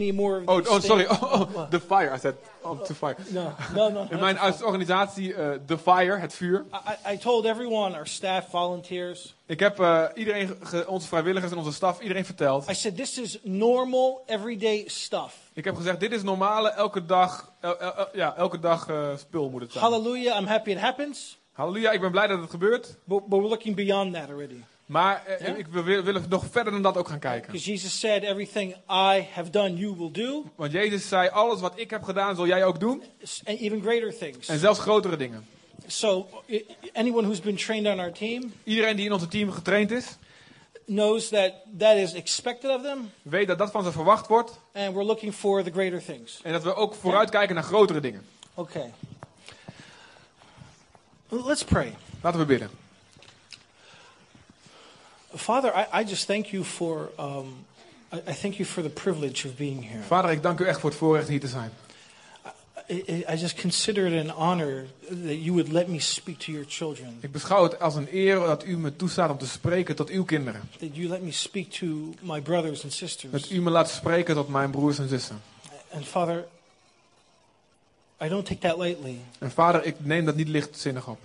any more Oh, oh sorry. Oh, oh, the fire. I said, oh, to fire. No, no, no. In mijn organisatie, eh The Fire, het vuur. I, I told everyone, our staff, volunteers, Ik heb eh, iedereen, onze vrijwilligers en onze staf, iedereen verteld. I said, this is normal, everyday stuff. Ik heb gezegd, dit is normale, elke dag, el- el- el- ja, elke dag eh, spul moet het zijn. Hallelujah, I'm happy it happens, Halleluja, ik ben blij dat het gebeurt. but, but we're looking beyond that already. Maar eh, ik wil, wil, wil nog verder dan dat ook gaan kijken. Because Jesus said, everything I have done, you will do, Want Jezus zei, alles wat ik heb gedaan, zal jij ook doen. and even greater things. En zelfs grotere dingen. So, anyone who's been trained on our team Iedereen die in onze team getraind is, knows that that is expected of them, weet dat dat van ze verwacht wordt. and we're looking for the greater things. En dat we ook vooruitkijken naar grotere dingen. Okay. Let's pray. Laten we bidden. Father, I, I just thank you for um, I, I thank you for the privilege of being here. Vader, ik dank u echt voor het voorrecht hier te zijn. I, I I just consider it an honor that you would let me speak to your children, Ik beschouw het als een eer dat u me toestaat om te spreken tot uw kinderen. that you let me speak to my brothers and sisters. Dat u me laat spreken tot mijn broers en zussen. And Father, I don't take that lightly. En vader, ik neem dat niet lichtzinnig op.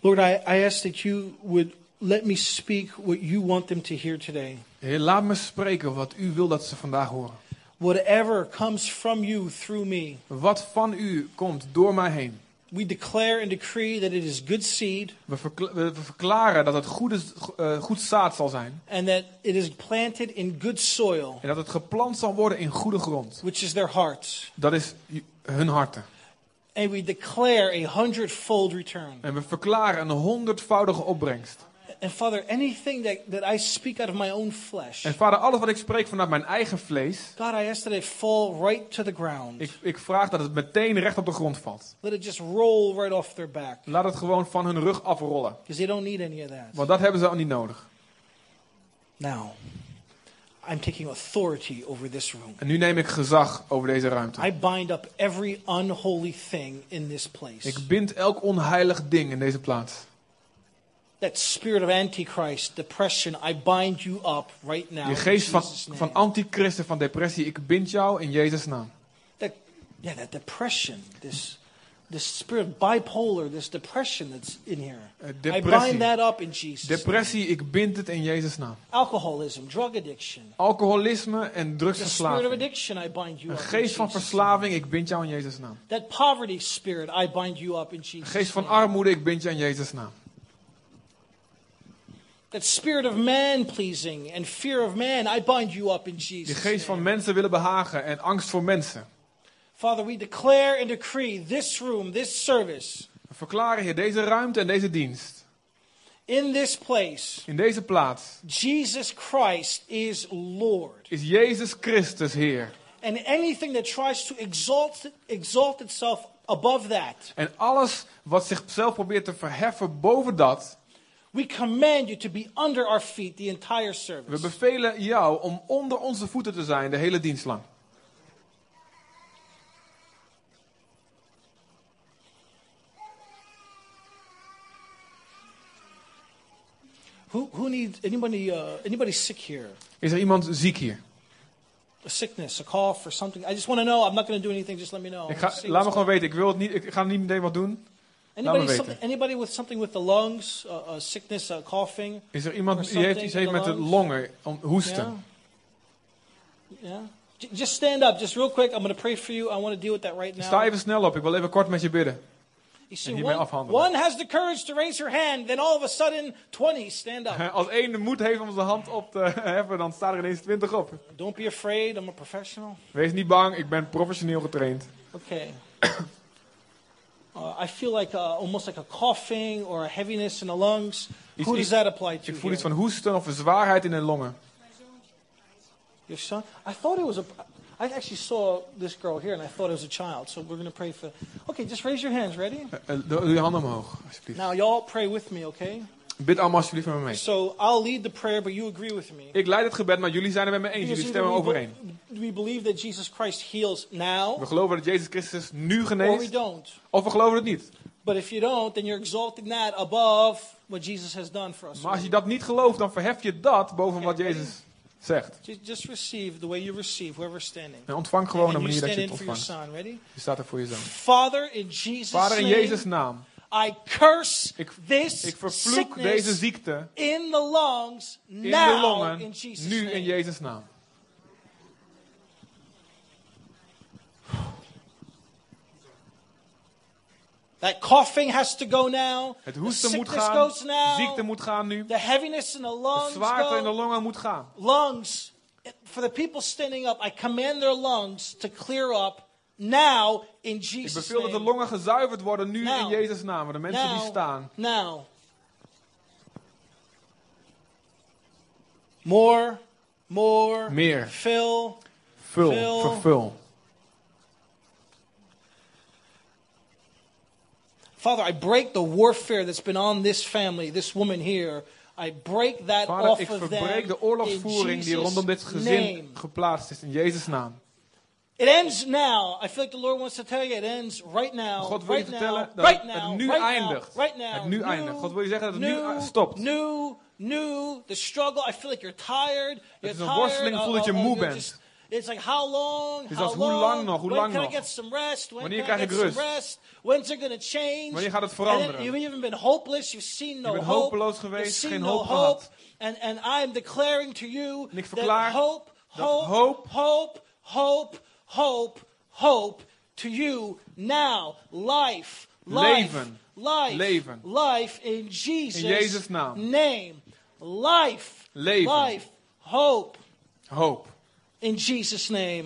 Lord, I, I ask that you would let me speak what you want them to hear today. Heer, laat me spreken wat u wil dat ze vandaag horen. Whatever comes from you through me, Wat van u komt door mij heen. we declare and decree that it is good seed We, verkla- we verklaren dat het goede, eh, goed zaad zal zijn. and that it is planted in good soil, En dat het geplant zal worden in goede grond. which is their hearts. Dat is hun harten. And we declare a hundredfold return. En we verklaren een honderdvoudige opbrengst. And Father, anything that, that I speak out of my own flesh, En vader, alles wat ik spreek vanuit mijn eigen vlees. God, I ask that it fall right to the ground. Ik, ik vraag dat het meteen recht op de grond valt. Let it just roll right off their back. Laat het gewoon van hun rug afrollen. Because they don't need any of that. Want dat hebben ze al niet nodig. Now, I'm taking authority over this room. En nu neem ik gezag over deze ruimte. I bind up every unholy thing in this place. Ik bind elk onheilig ding in deze plaats. That spirit of Antichrist, depression, I bind you up right now. Die in geest van, name. van antichristen, van depressie, ik bind jou in Jezus' naam. that, yeah, that depression, this, this spirit of bipolar, this depression that's in here. Eh, I bind that up in Jesus. name. Depressie, ik bind het in Jezus' naam. Alcoholism, drug addiction, Alcoholisme en the spirit of addiction, I bind you Een geest van verslaving, ik bind jou in Jezus' naam. name. That poverty spirit, I bind you up in Jesus. geest van name. armoede, ik bind jou in Jezus' naam. That spirit of man pleasing and fear of man, I bind you up in Die Jesus. geest van mensen willen behagen en angst voor mensen. Father, we declare and decree this room, this service, We verklaren hier deze ruimte en deze dienst. in this place, In deze plaats Jesus Christ is Lord. is Jezus Christus Heer. And anything that tries to exalt, exalt itself above that, En alles wat zichzelf probeert te verheffen boven dat, we command you to be under our feet the entire we service. bevelen jou om onder onze voeten te zijn de hele dienst lang. Who, who needs anybody? Uh, anybody sick here? Is er iemand ziek hier? A sickness, a cough, or something? I just want to know. I'm not going to do anything. Just let me know. Ik ga, See laat me gewoon weten. Ik, wil het niet, ik ga niet meteen wat doen. Anybody, me something, anybody with something with the lungs, uh, uh, sickness, uh, coughing? Is er iemand die heeft iets heeft met de longen, om, hoesten? Yeah. Just stand up, just real quick. I'm going to pray for you. I want to deal with that right now. Sta even snel op. Ik wil even kort met je bidden. You see, en hiermee one, has the courage to raise her hand, then all of a sudden, 20 stand up. Als één de moed heeft om zijn hand op te heffen, dan staan er ineens twintig op. Don't be afraid. I'm a professional. Wees niet bang, ik ben professioneel getraind. Okay. Uh, I feel like uh, almost like a coughing or a heaviness in the lungs. Iets- Who does iets- that apply to? Ik voel iets here? van hoesten of een zwaarheid in de longen. Your son? I thought it was a. I actually saw this girl here, and I thought it was a child. So we're going to pray for. Okay, just raise your hands. Ready? Eh, Doe je handen omhoog, alsjeblieft. Now, y'all pray with me, okay? Bid allemaal alsjeblieft met me mee. So I'll lead the prayer, but you agree with me. Ik leid het gebed, maar jullie zijn het met me eens. Jullie stemmen overeen. We believe that Jesus Christ heals now, We geloven dat Jezus Christus nu or we geneest, don't. of we geloven het niet. But if you don't, then you're exalting that above what Jesus has done for us. Maar als je dat niet gelooft, dan verhef je dat boven wat Jezus zegt. Just, receive the way you receive, whoever's standing. En ontvang gewoon de manier dat je het ontvangt. son. Ready? Je staat er voor je zoon. Father, in Jesus' Vader, in Jezus' naam. I curse Ik, this ik vervloek deze ziekte in the lungs in de longen, in Jesus' nu in Jezus' naam. That coughing has to go now. Het hoesten moet gaan, goes now. ziekte moet gaan nu, The heaviness in the de lungs zwaarte in de longen moet gaan. Lungs. For the people standing up, I command their lungs to clear up now in Ik Jesus' beveel dat de name. longen gezuiverd worden nu Now. in Jezus' naam. De mensen die Now, staan. now. More, more, Meer. fill. Vul. vervul. Father, I break the warfare that's been on this family, this woman here. I break that Vader, off ik of verbreek de oorlogsvoering in die rondom dit gezin name. geplaatst is in Jezus' naam. It ends now. I feel like the Lord wants to tell you it ends right now. God wil je right vertellen now, dat right het now, nu right eindigt. Now, right now. Het nu New, eindigt. God wil je zeggen dat het nu new, stopt. New, new, the struggle. I feel like you're tired. You're is een worsteling, ik voel dat je moe bent. It's like how long? Dus how als hoe long? lang nog, hoe When lang nog? Wanneer krijg ik rust? rest? When's it to change? Wanneer gaat het veranderen? you've even been hopeless. You've seen no bent hope. hopeloos geweest, geen no hoop hope. gehad. And, and I'm declaring to you En ik that verklaar hope, dat hope, hoop- hope, hope, hope, hope to you now. Life, life, Leven. life, Leven. life in Jesus' In Jezus' naam. name. Life, Leven. life, hope Hoop. In Jesus' name.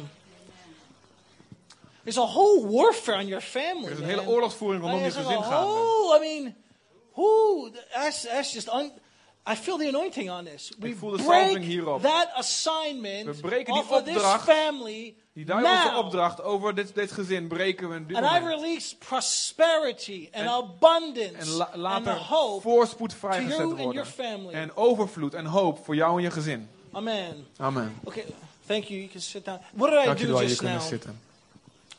There's a whole warfare on your family. Er is een hele oorlogsvoering rondom je gezin gaande. whole- I mean, who? That's, that's just un, I feel the anointing on this. We voel de break hierop. that assignment We breken die off of this opdracht, family Die duivelse now. opdracht over dit, dit gezin breken we dit And I moment. release prosperity and En- abundance En la, and hope voorspoed vrijgezet you and your worden. family. En overvloed en hoop voor jou en je gezin. Amen. Amen. Okay, thank you. You can sit down. What did I Dank je do wel, je just kunnen now? zitten.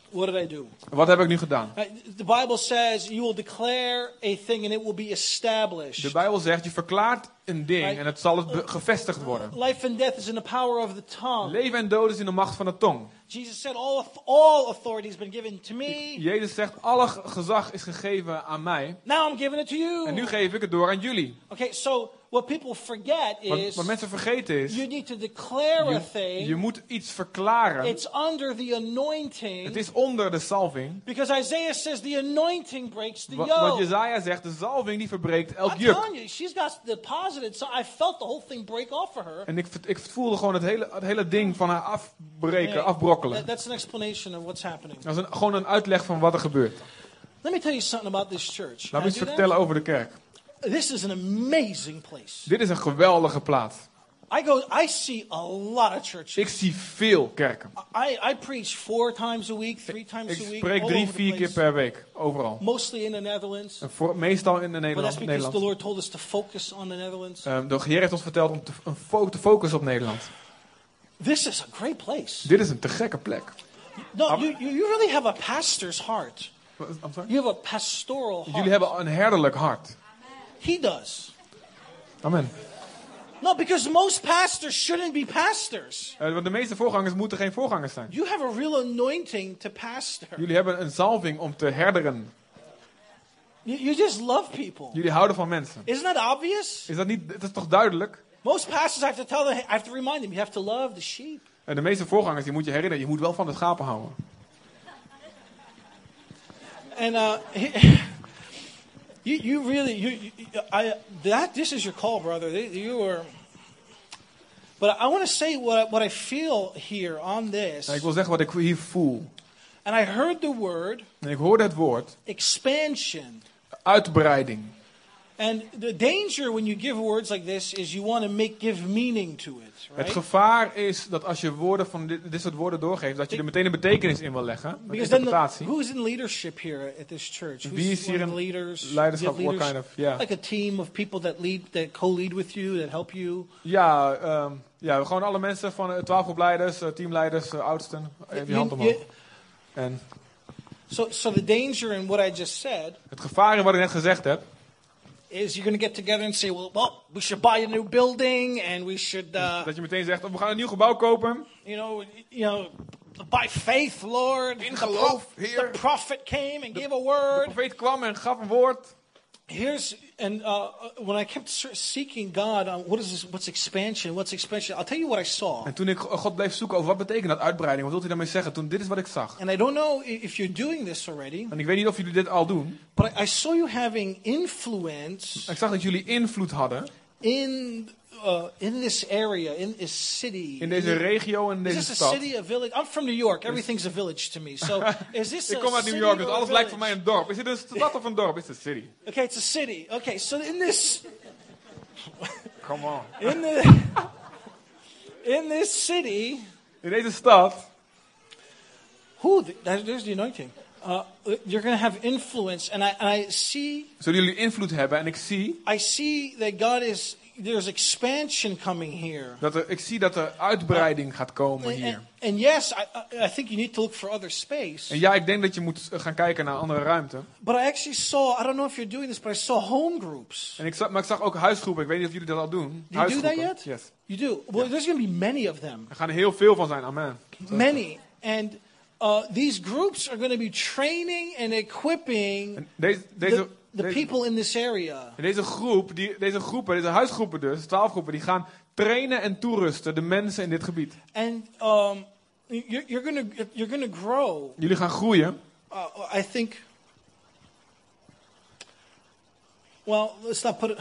What did I do? Wat heb ik nu gedaan? The Bible says you will declare a thing and it will be established. De Bijbel zegt, je verklaart een ding en het zal het be- gevestigd worden. Life and death is in the power of the tongue. Leven en dood is in de macht van de tong. Jesus said, all, all authority has been given to me. Jezus zegt, alle ge- gezag is gegeven aan mij. Now I'm giving it to you. En nu geef ik het door aan jullie. Okay, so what people forget Wat, is wat mensen vergeten is, you need to declare a je, thing. je moet iets verklaren. It's under the anointing. Het is onder de salving. Because Isaiah says the anointing breaks the Wat, wat yoke. Jezaja zegt, de salving die verbreekt elk I'm juk. telling you, she's got deposited. So I felt the whole thing break off for her. En ik, ik voelde gewoon het hele, het hele ding van haar afbreken, Hey, afbrokkelen. That- that's an explanation of what's happening. Dat is een, gewoon een uitleg van wat er gebeurt. Let me tell you something about this church. Laat me iets vertellen over de kerk. This is an amazing place. Dit is een geweldige plaats. I go. I see a lot of churches. Ik zie veel kerken. I, I preach four times a week, three times Ik a week, spreek all drie, the vier keer per week, overal. Mostly in the Netherlands. En voor, meestal in de Nederland, the Nederland. Lord told us to focus on the Netherlands. Ehm, de Heer heeft ons verteld om te, te focussen op Nederland. This is a great place. Dit is een te gekke plek. No, you, you you really have a pastor's heart. I'm sorry? You have a pastoral heart. Jullie hebben een herderlijk hart. He does. Amen. No, because most pastors shouldn't be pastors. Eh, want de meeste voorgangers moeten geen voorgangers zijn. You have a real anointing to pastor. Jullie hebben een zalving om te herderen. You, you just love people. Jullie houden van mensen. Isn't that obvious? Is dat niet, dat is toch duidelijk? Most pastors I have to tell them, I have to remind them, you have to love the sheep. En de meeste voorgangers, die moet je herinneren, je moet wel van de schapen houden. And uh, you, you really, you, you, I, that this is your call, brother. You are. But I want to say what what I feel here on this. En ik wil zeggen wat ik hier voel. And I heard the word En ik hoorde het woord expansion. uitbreiding. And the danger when you give words like this is you want to make give meaning to it, Het right? gevaar is dat als je woorden van dit, dit soort woorden doorgeeft, dat je er meteen een betekenis in wil leggen. Een then, the, interpretatie. who's in leadership here at this church? Who's Wie is hier in leaders? leiderschap? What kind of- yeah. Like a team of people that lead, that co-lead with you, that help you. Ja, ehm, ja, gewoon alle mensen van eh, twaalf groepleiders, eh, teamleiders, eh, oudsten. Even je hand omhoog. En so, so the danger in what I just said het gevaar in wat ik net gezegd heb, is you're going to get together and say, well, well, we should buy a new building and we should, uh, Dat je meteen zegt, oh, we gaan een nieuw gebouw kopen. you know, you know, by faith, Lord. In the, geloof, prof- Heer. the prophet came and gave a De word. profeet kwam en gaf een woord. Here's and uh, when I kept seeking God on what is this? What's expansion? What's expansion? I'll tell you what I saw. En toen ik God bleef zoeken over wat betekent dat uitbreiding, wat wil hij daarmee zeggen? Toen dit is wat ik zag. And I don't know if you're doing this already, En ik weet niet of jullie dit al doen. but I, I saw you having influence Ik zag dat jullie invloed hadden in uh, in this area, in this city. in deze regio en Is deze this a city, a village? I'm from New York. Everything's a village to me. So is this Ik a kom uit New York, dus alles lijkt voor mij een dorp. Is dit een stad of een dorp? It's a city. Okay, it's a city. Okay, so in this Come on. in the in this city, In deze stad who there- there's the anointing. Uh, you're going to have influence, and I, and I see zullen jullie invloed hebben. En ik zie I see that God is there's expansion coming here. dat er, ik zie dat er uitbreiding gaat komen hier. and, and yes, I, think you need to look for other space. En ja, ik denk dat je moet gaan kijken naar andere ruimte. But I actually saw, I don't know if you're doing this, but I saw home groups. En ik zag, maar ik zag ook huisgroepen. Ik weet niet of jullie dat al doen. Do you do that yet? Yes. You do. Well, there's going to be many of them. Er gaan er heel veel van zijn. Amen. Many. And uh, these groups are going to be training and equipping En deze, deze, the, the people in this area. en deze groep, die, deze groepen, deze huisgroepen dus, twaalf groepen, die gaan trainen en toerusten de mensen in dit gebied. And um, you're, you're to you're to grow. Jullie gaan groeien. Uh, I think. Well, let's not put it.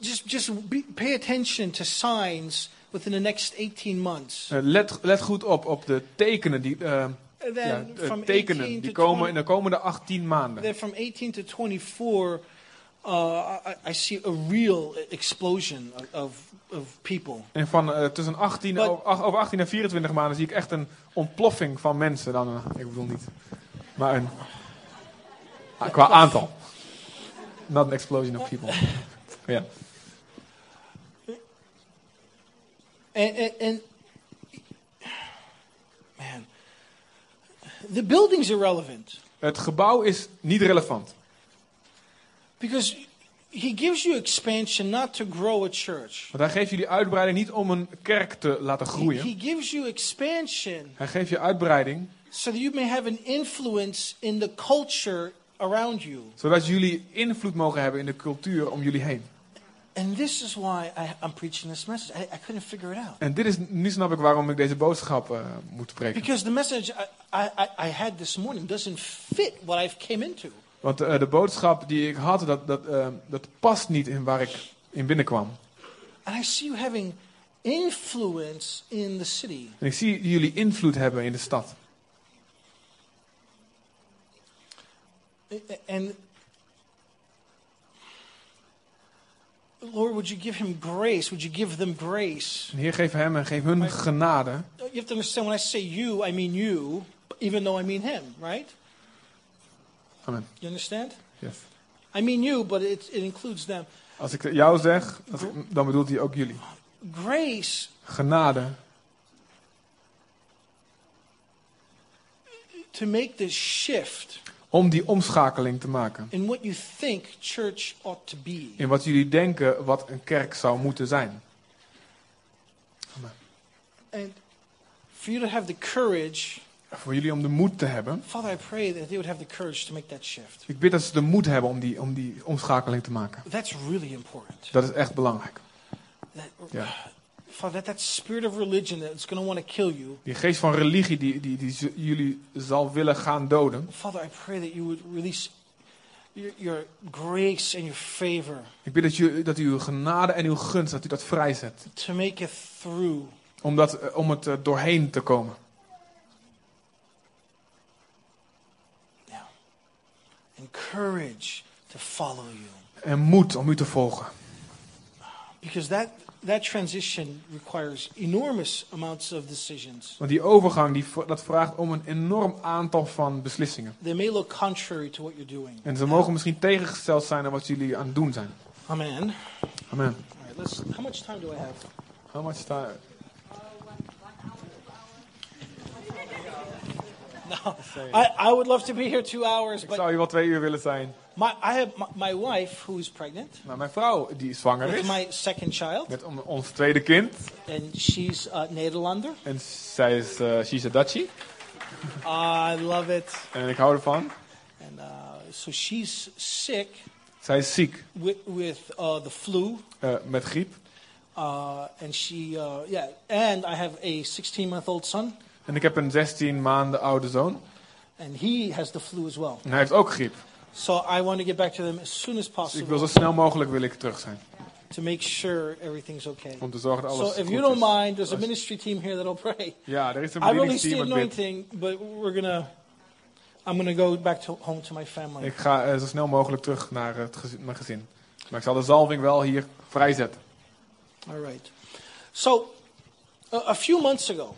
Just, just be, pay attention to signs within the next 18 months. Eh, let, let goed op, op de tekenen die, And ja, eh, tekenen 18 die komen 20 in de komende 18 maanden. then from 18 to 24, uh, I, I see a real explosion of, of, people. En van eh, tussen 18, But- over, ach- over 18 en 24 maanden zie ik echt een ontploffing van mensen. Dan, eh, ik bedoel niet, maar een, ah, qua aantal. Not an explosion of people. Ja. And, and man, the building's irrelevant Het gebouw is niet relevant. because he gives you expansion not to grow a church. Want hij geeft jullie uitbreiding niet om een kerk te laten He, groeien. he gives you expansion Hij geeft je uitbreiding so that you may have an influence in the culture around you. zodat jullie invloed mogen hebben in de cultuur om jullie heen. And this is why I, I'm preaching this message. I, I couldn't figure it out. En dit is, nu snap ik waarom ik deze boodschap eh, moet spreken. Because the message I, I, I- had this morning doesn't fit what I've came into. Want eh, de boodschap die ik had, dat, dat, eh, dat past niet in waar ik in binnenkwam. And I see you having influence in the city. En ik zie jullie invloed hebben in de stad. And Lord, would you give him grace? Would you give them grace? En Heer, geef hem en geef hun genade. You have to understand when I say you, I mean you, even though I mean him, right? Amen. You understand? Yes. I mean you, but it, it includes them. Als ik jou zeg, dan bedoelt hij ook jullie. Grace Genade to make this shift om die omschakeling te maken. in what you think church ought to be. In wat jullie denken wat een kerk zou moeten zijn. And for you to have the courage, Voor jullie om de moed te hebben. Father, I pray that they would have the courage to make that shift. Ik bid dat ze de moed hebben om die, om die omschakeling te maken. That's really important. Dat is echt belangrijk. That, Ja. Father, that, spirit of religion that's going to want to kill you. Die geest van religie die, die, die jullie zal willen gaan doden. Father, I pray that you would release your, your grace and your favor Ik bid dat, u, dat u uw genade en uw gunst, dat u dat vrijzet. to make it through. Om, dat, eh, om het eh, doorheen te komen. Yeah. And courage to follow you. En moed om u te volgen. Because that, that transition requires enormous amounts of decisions. Want die overgang, die, dat vraagt om een enorm aantal van beslissingen. They may look contrary to what you're doing. En ze mogen misschien tegengesteld zijn aan wat jullie aan het doen zijn. Amen. Amen. All right, let's. How much time do I have? How much time? No, I, I would love to be here two hours, Ik but zou hier wel twee uur willen zijn. My, I have my, wife who is pregnant Maar mijn vrouw, die zwanger with is, my second child, met on- ons tweede kind. and she's uh, Nederlander. En zij is, eh she's a Dutchie. I love it. En ik hou ervan. And uh, so she's sick Zij is ziek with, with uh, the flu. eh, met griep. Uh, and she, uh, yeah, and I have a 16 month old son, En ik heb een 16 maanden oude zoon. and he has the flu as well. En hij heeft ook griep. So I want to get back to them as soon as Dus ik wil possible zo snel mogelijk wil ik terug zijn. to make sure everything's okay. Om te zorgen dat So alles if goed you don't is. mind, there's a ministry team here that'll pray. Ja, er is een I release the anointing, but we're gonna. I'm gonna go back to home to my family. Ik ga eh, zo snel mogelijk terug naar het gezin, mijn gezin. Maar ik zal de zalving wel hier vrijzetten. All right. So, a, a few months ago,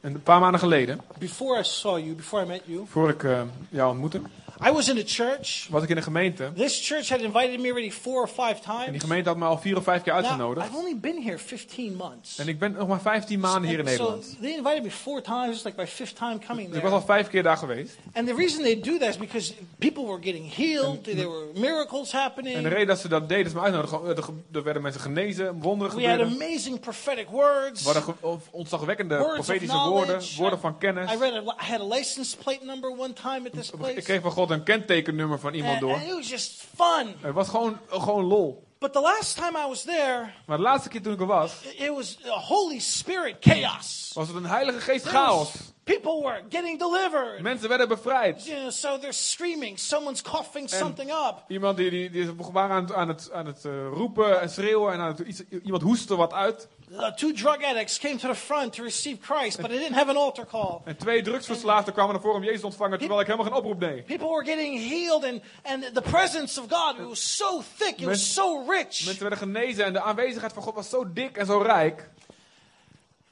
En een paar maanden geleden, before I saw you, before I met you, voor ik eh, jou ontmoette, I was in a church. was ik in een gemeente. This church had invited me already four or five En die times. gemeente had me al vier of vijf keer Now, uitgenodigd. I've only been here 15 months. En ik ben nog maar 15 maanden hier in And so Nederland. they invited me four times. Like my fifth time coming Dus ik was al there. vijf keer daar geweest. And the reason they do that is because people were getting healed. There were miracles En de happening. reden dat ze dat deden, is me uitnodigen. Er, er werden mensen genezen, wonderen We had gebeurden. amazing prophetic words. We hadden ontzagwekkende Words profetische woorden, woorden van kennis. I read a, I had a license plate number one time at this Ik place. kreeg van God een kentekennummer van iemand And, door. and it was just fun. Het was gewoon, gewoon lol. But the last time I was there, Maar de laatste keer toen ik er was, it was a Holy Spirit chaos. was het een heilige geest chaos. People were getting delivered. Mensen werden bevrijd. You know, so they're screaming. Someone's coughing something up. Iemand die, die, die waren aan het, aan het, aan het eh, roepen en schreeuwen en aan het, iets, iemand hoestte wat uit. Uh, two drug addicts came to the front to receive Christ, but they didn't have an altar call. En twee drugsverslaafden kwamen naar voren om Jezus te ontvangen terwijl ik helemaal geen oproep deed. People were getting healed, and, and the presence of God it was so thick, it was Mensen- so rich. Mensen werden genezen en de aanwezigheid van God was zo dik en zo rijk.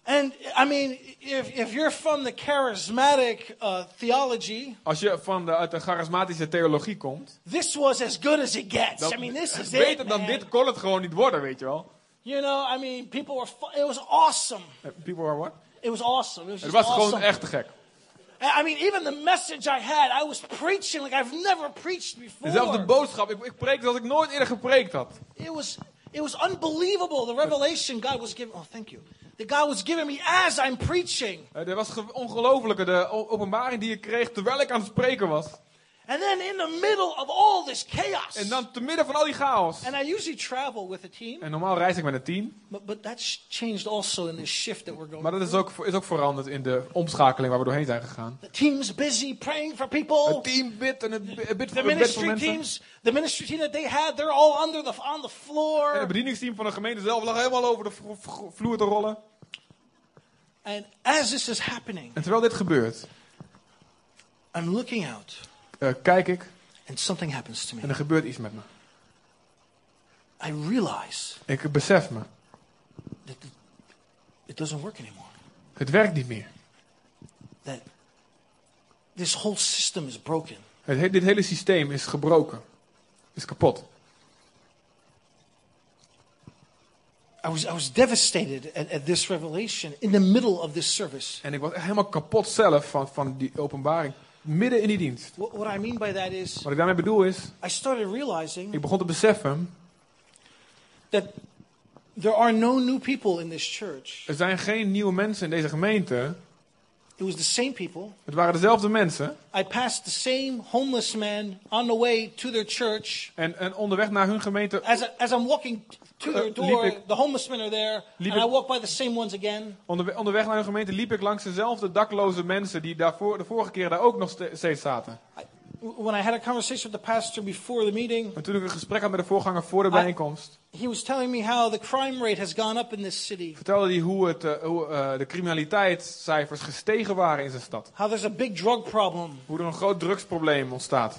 And I mean, if, if you're from the charismatic uh, theology, Als je van de, uit de charismatische theologie komt, this was as good as it gets. I mean, this is beter it, dan man. dit kon het gewoon niet worden, weet je wel. You know, I mean, people were. Fu- it was awesome. Eh, People are what? It was awesome. It was Het was gewoon awesome. echt te gek. I mean, even the message I had, I was preaching like I've never preached before. En zelfs de boodschap, ik, ik preekte zoals ik nooit eerder gepreekt had. It was it was unbelievable the revelation God was giving. Oh, thank you. That God was giving me as I'm preaching. Eh, Er was ge- ongelofelijke de openbaring die ik kreeg terwijl ik aan het spreken was. And then in the middle of all this chaos. En dan te midden van al die chaos. and I usually travel with a team, En normaal reis ik met een team. but, but that's changed also in this shift that we're going Maar dat is ook, is ook veranderd in de omschakeling waar we doorheen zijn gegaan. The team's busy praying for people. Het team bidt en het bi- het bidt The voor, bidt voor ministry mensen. teams, the ministry team that they had, they're all under the on the En floor. het bedieningsteam van de gemeente zelf lag helemaal over de vlo- vlo- vloer te rollen. And as this is happening, En terwijl dit gebeurt, I'm looking out, eh, kijk ik and something happens to me. en er gebeurt iets met me. I realize Ik besef me, that it- doesn't work anymore. het werkt niet meer. That this whole system is broken. Het, he- dit hele systeem is gebroken. Is kapot. I was, I was devastated at, at this revelation in the middle of this service. En ik was helemaal kapot zelf van, van die openbaring. Midden in die dienst. What, I mean by that is, Wat ik daarmee bedoel is, I started realizing ik begon te beseffen, that there are no new people in this church. er zijn geen nieuwe mensen in deze gemeente. It was the same people. Het waren dezelfde mensen. I passed the same homeless man on the way to their church. En, en onderweg naar hun gemeente, As, I, as I'm walking to their liep door, ik- the homeless men are there, and I ik- walk by the same ones again. onderweg, onderweg naar hun gemeente liep ik langs dezelfde dakloze mensen die daarvoor, de vorige keer daar ook nog ste- steeds zaten. I, when I had a conversation with the pastor before the meeting, Maar toen ik een gesprek had met de voorganger voor de I- bijeenkomst, he was telling me how the crime rate has gone up in this city. vertelde hij hoe, het, eh, hoe eh, de criminaliteitscijfers gestegen waren in zijn stad. How there's a big drug problem. Hoe er een groot drugsprobleem ontstaat.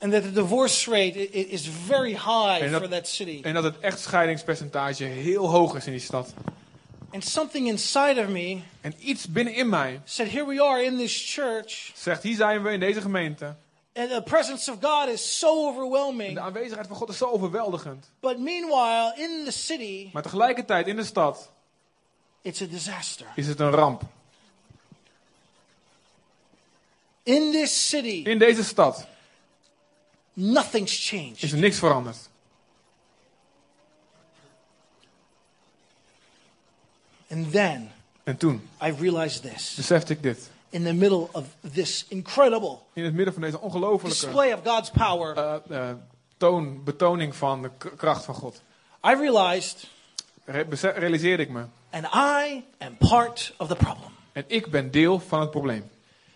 And that the divorce rate is very high En dat- for that city. En dat het echtscheidingspercentage heel hoog is in die stad. And something inside of me En iets binnenin mij said, Here we are in this church, zegt, hier zijn we in deze gemeente. And the presence of God is so overwhelming. de aanwezigheid van God is zo overweldigend. But meanwhile, in the city, Maar tegelijkertijd in de stad it's a disaster. is het een ramp. In this city, In deze stad nothing's is changed. er niks veranderd. And then En toen I realized this. besefte ik dit. In the middle of this incredible In het midden van deze ongelofelijke display of God's power, eh, eh, toon, betoning van de kracht van God, I realized, re- realiseerde ik me. and I am part of the problem. En ik ben deel van het probleem.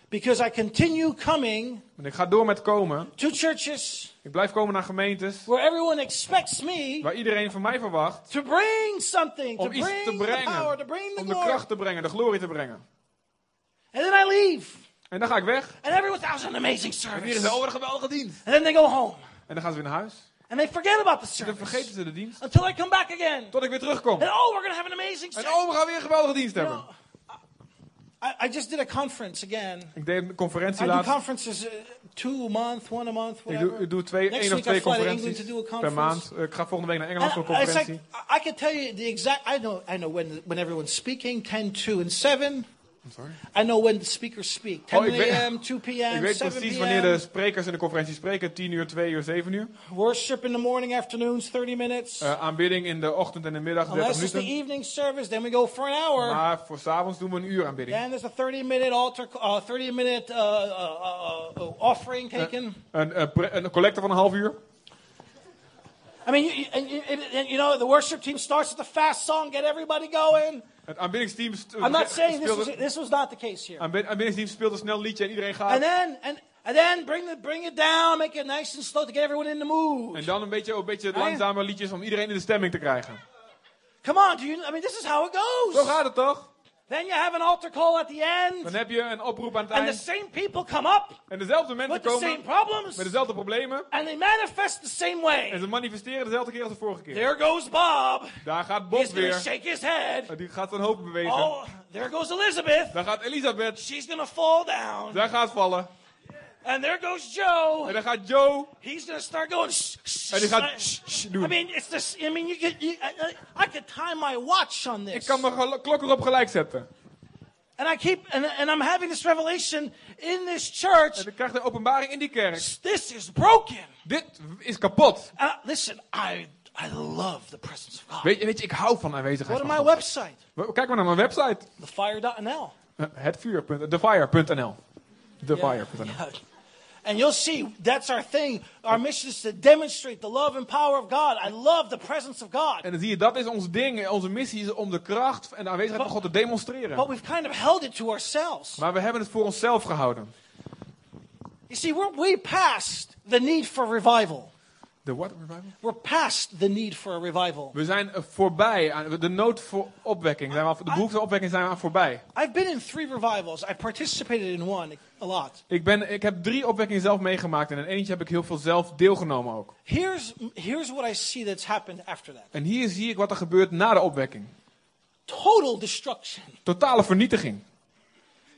Because I continue coming En ik ga door met komen. to churches Ik blijf komen naar gemeentes where everyone expects me waar iedereen van mij verwacht to bring something, to om iets bring te the brengen. power, to bring the Om de kracht te brengen, de glorie te brengen. And then I leave. En dan ga ik weg. And everyone, that was an amazing En hier is service. wel een geweldige dienst. And then they go home. En dan gaan ze weer naar huis. And they forget about the En dan service. vergeten ze de dienst. Until I come back again. Tot ik weer terugkom. And oh, we're going to have an amazing En service. oh, we gaan weer een geweldige dienst You hebben. know, I, I just did a conference again. Ik deed een conferentie I do laatst. conferences uh, two a month, one a month, Ik whatever. doe, ik doe twee, Next één of I twee conferenties per maand. Ik ga volgende week naar Engeland voor een like conferentie. I can tell you the exact. I know. I know when when everyone's speaking. 10, 2, and seven. I'm sorry. I know when the speakers speak. 10 Oh, a.m., 2 p.m., Ik weet 7 precies wanneer de sprekers in de conferentie spreken. 10 uur, 2 uur, 7 uur. Worship in the morning, afternoons, 30 minutes. Eh, aanbidding in de ochtend en de middag 30 Unless it's the minuten. evening service, then we go for an hour. Maar voor s'avonds doen we een uur aanbidding. Then there's a 30 minute altar, uh, 30 minute uh, uh, uh, uh, offering taken. Een, een, collecte van een half uur. I mean, you, you, and, you, and, you know, the worship team starts with the fast song, get everybody going. Het aanbiddingsteam st- I'm not saying this was, speelde, this was not the case here. aanbid- aanbiddingsteam speelt een snel liedje en iedereen gaat. And then, and, and then bring, the, bring it down, make it nice and slow to get everyone in the mood. En dan een beetje, een beetje langzame liedjes om iedereen in de stemming te krijgen. Come on, do you, I mean, this is how it Zo goes. gaat het toch? Then you have an altar call at the end, Dan heb je een oproep aan het and the eind. same people come up En dezelfde mensen with the same komen problems, met dezelfde problemen. and they manifest the same En way. ze manifesteren dezelfde keer als de vorige keer. There goes Bob. Daar gaat Bob He's weer. shake his head. Die gaat zijn hoofd bewegen. Oh, there goes Elizabeth. Daar gaat Elisabeth. She's to fall down. Daar gaat vallen. And there goes Joe. En dan gaat Joe. He's to start going. Shh, shh, En die gaat shh, shh I doen. mean, it's this. I mean, you could. You, I, I I could time my watch on Ik this. kan mijn klok erop gelijk zetten. And I keep. And, and I'm having this revelation in this En church. ik krijg de openbaring in die kerk. This is broken. Dit is kapot. Uh, listen, I I love the presence of God. Weet je, weet je ik hou van aanwezigheid Go to van my God. website, Kijk maar naar mijn website. thefire.nl. Eh, Hetvuur. Thefire.nl. Thefire.nl. And you'll see that's our thing. Our mission is to demonstrate the love and power of God. I love the presence of God. En dan zie je, dat is ons ding. Onze missie is om de kracht en de aanwezigheid van God te demonstreren. But we've kind of held it to ourselves. Maar we hebben het voor onszelf gehouden. You see, we're way past the need for revival. De what revival? We're past the need for a revival. We zijn voorbij. aan- De nood voor opwekking. Zijn we de behoefte voor opwekking zijn we aan voorbij. I've been in three revivals. I participated in one a lot. Ik, ben, ik heb drie opwekkingen zelf meegemaakt. En in eentje heb ik heel veel zelf deelgenomen ook. Here's, here's what I see that's happened after that En hier zie ik wat er gebeurt na de opwekking. total destruction. Totale vernietiging.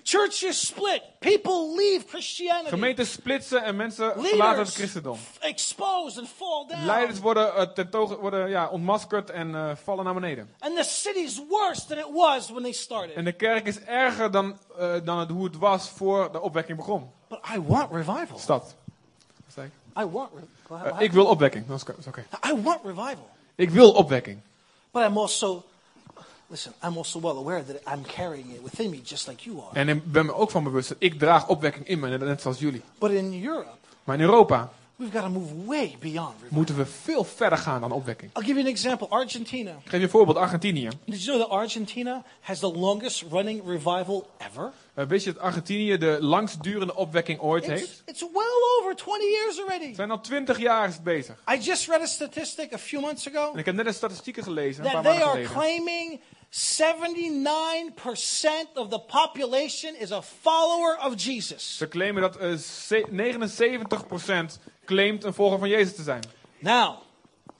Churches split. People leave Christianity. Gemeenten splitsen en mensen verlaten het christendom. exposed and fall down. Leiders worden, tentogen, worden ja, ontmaskerd en eh, vallen naar beneden. And the city's worse than it was when they started. En de kerk is erger dan, eh, dan het, hoe het was voor de opwekking begon. But I want revival. Stad. I want re- Eh, ik wil opwekking. Dat is oké. oké. I want revival. Ik wil opwekking. But I'm also, listen, I'm also well aware that I'm carrying it within me just like you are. En ik ben me ook van bewust dat ik draag opwekking in me, net zoals jullie. But in Europe, Maar in Europa we've got to move way beyond moeten we veel verder gaan dan opwekking. I'll give you an example. Argentina. Ik geef je een voorbeeld, Argentinië. Did you know that Argentina has the longest running revival ever? Eh, weet je dat Argentinië de langstdurende opwekking ooit It's, heeft? it's well over 20 years already. Ze zijn al twintig jaar is het bezig. I just read a statistic a few months ago En ik heb net een statistieken gelezen, een paar that they maanden are geleden. claiming 79% of the population is a follower of Jesus. Ze claimen dat eh, ze- 79% claimt een volger van Jezus te zijn. Now,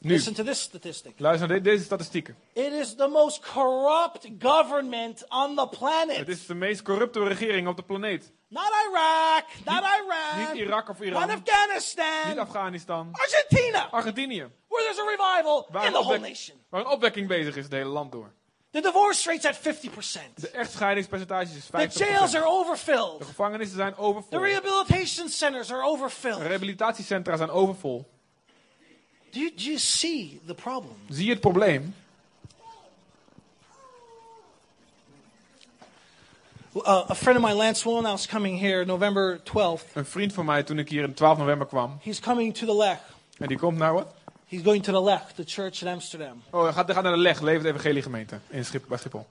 Nu, listen to this statistic. luister naar de- deze statistieken. It is the most corrupt government on the Het planet. is de meest corrupte regering op de planeet. Not Iraq, not Niet Iran, Irak of not Iran, niet Afghanistan, Afghanistan. Argentina, Argentinië, where there's a revival waar in een, the whole nation. waar een opwekking bezig is het hele land door. The divorce rate's at 50%. De echtscheidingspercentage is 50%. The jails are De overfilled. gevangenissen zijn The overvol. rehabilitation centers are De overfilled. rehabilitatiecentra zijn overvol. Do you, do you see the problem? Zie je het probleem? Uh, a friend of mine, Lance Willenau, is coming here November 12th. Een vriend van mij, toen ik hier in 12 november kwam, He's coming to the Lech. en die komt naar wat? He's going to the Lech, the church in Amsterdam. Oh, hij gaat, hij gaat naar de Leg, Levend Evangelie Gemeente, in Schip, bij Schiphol.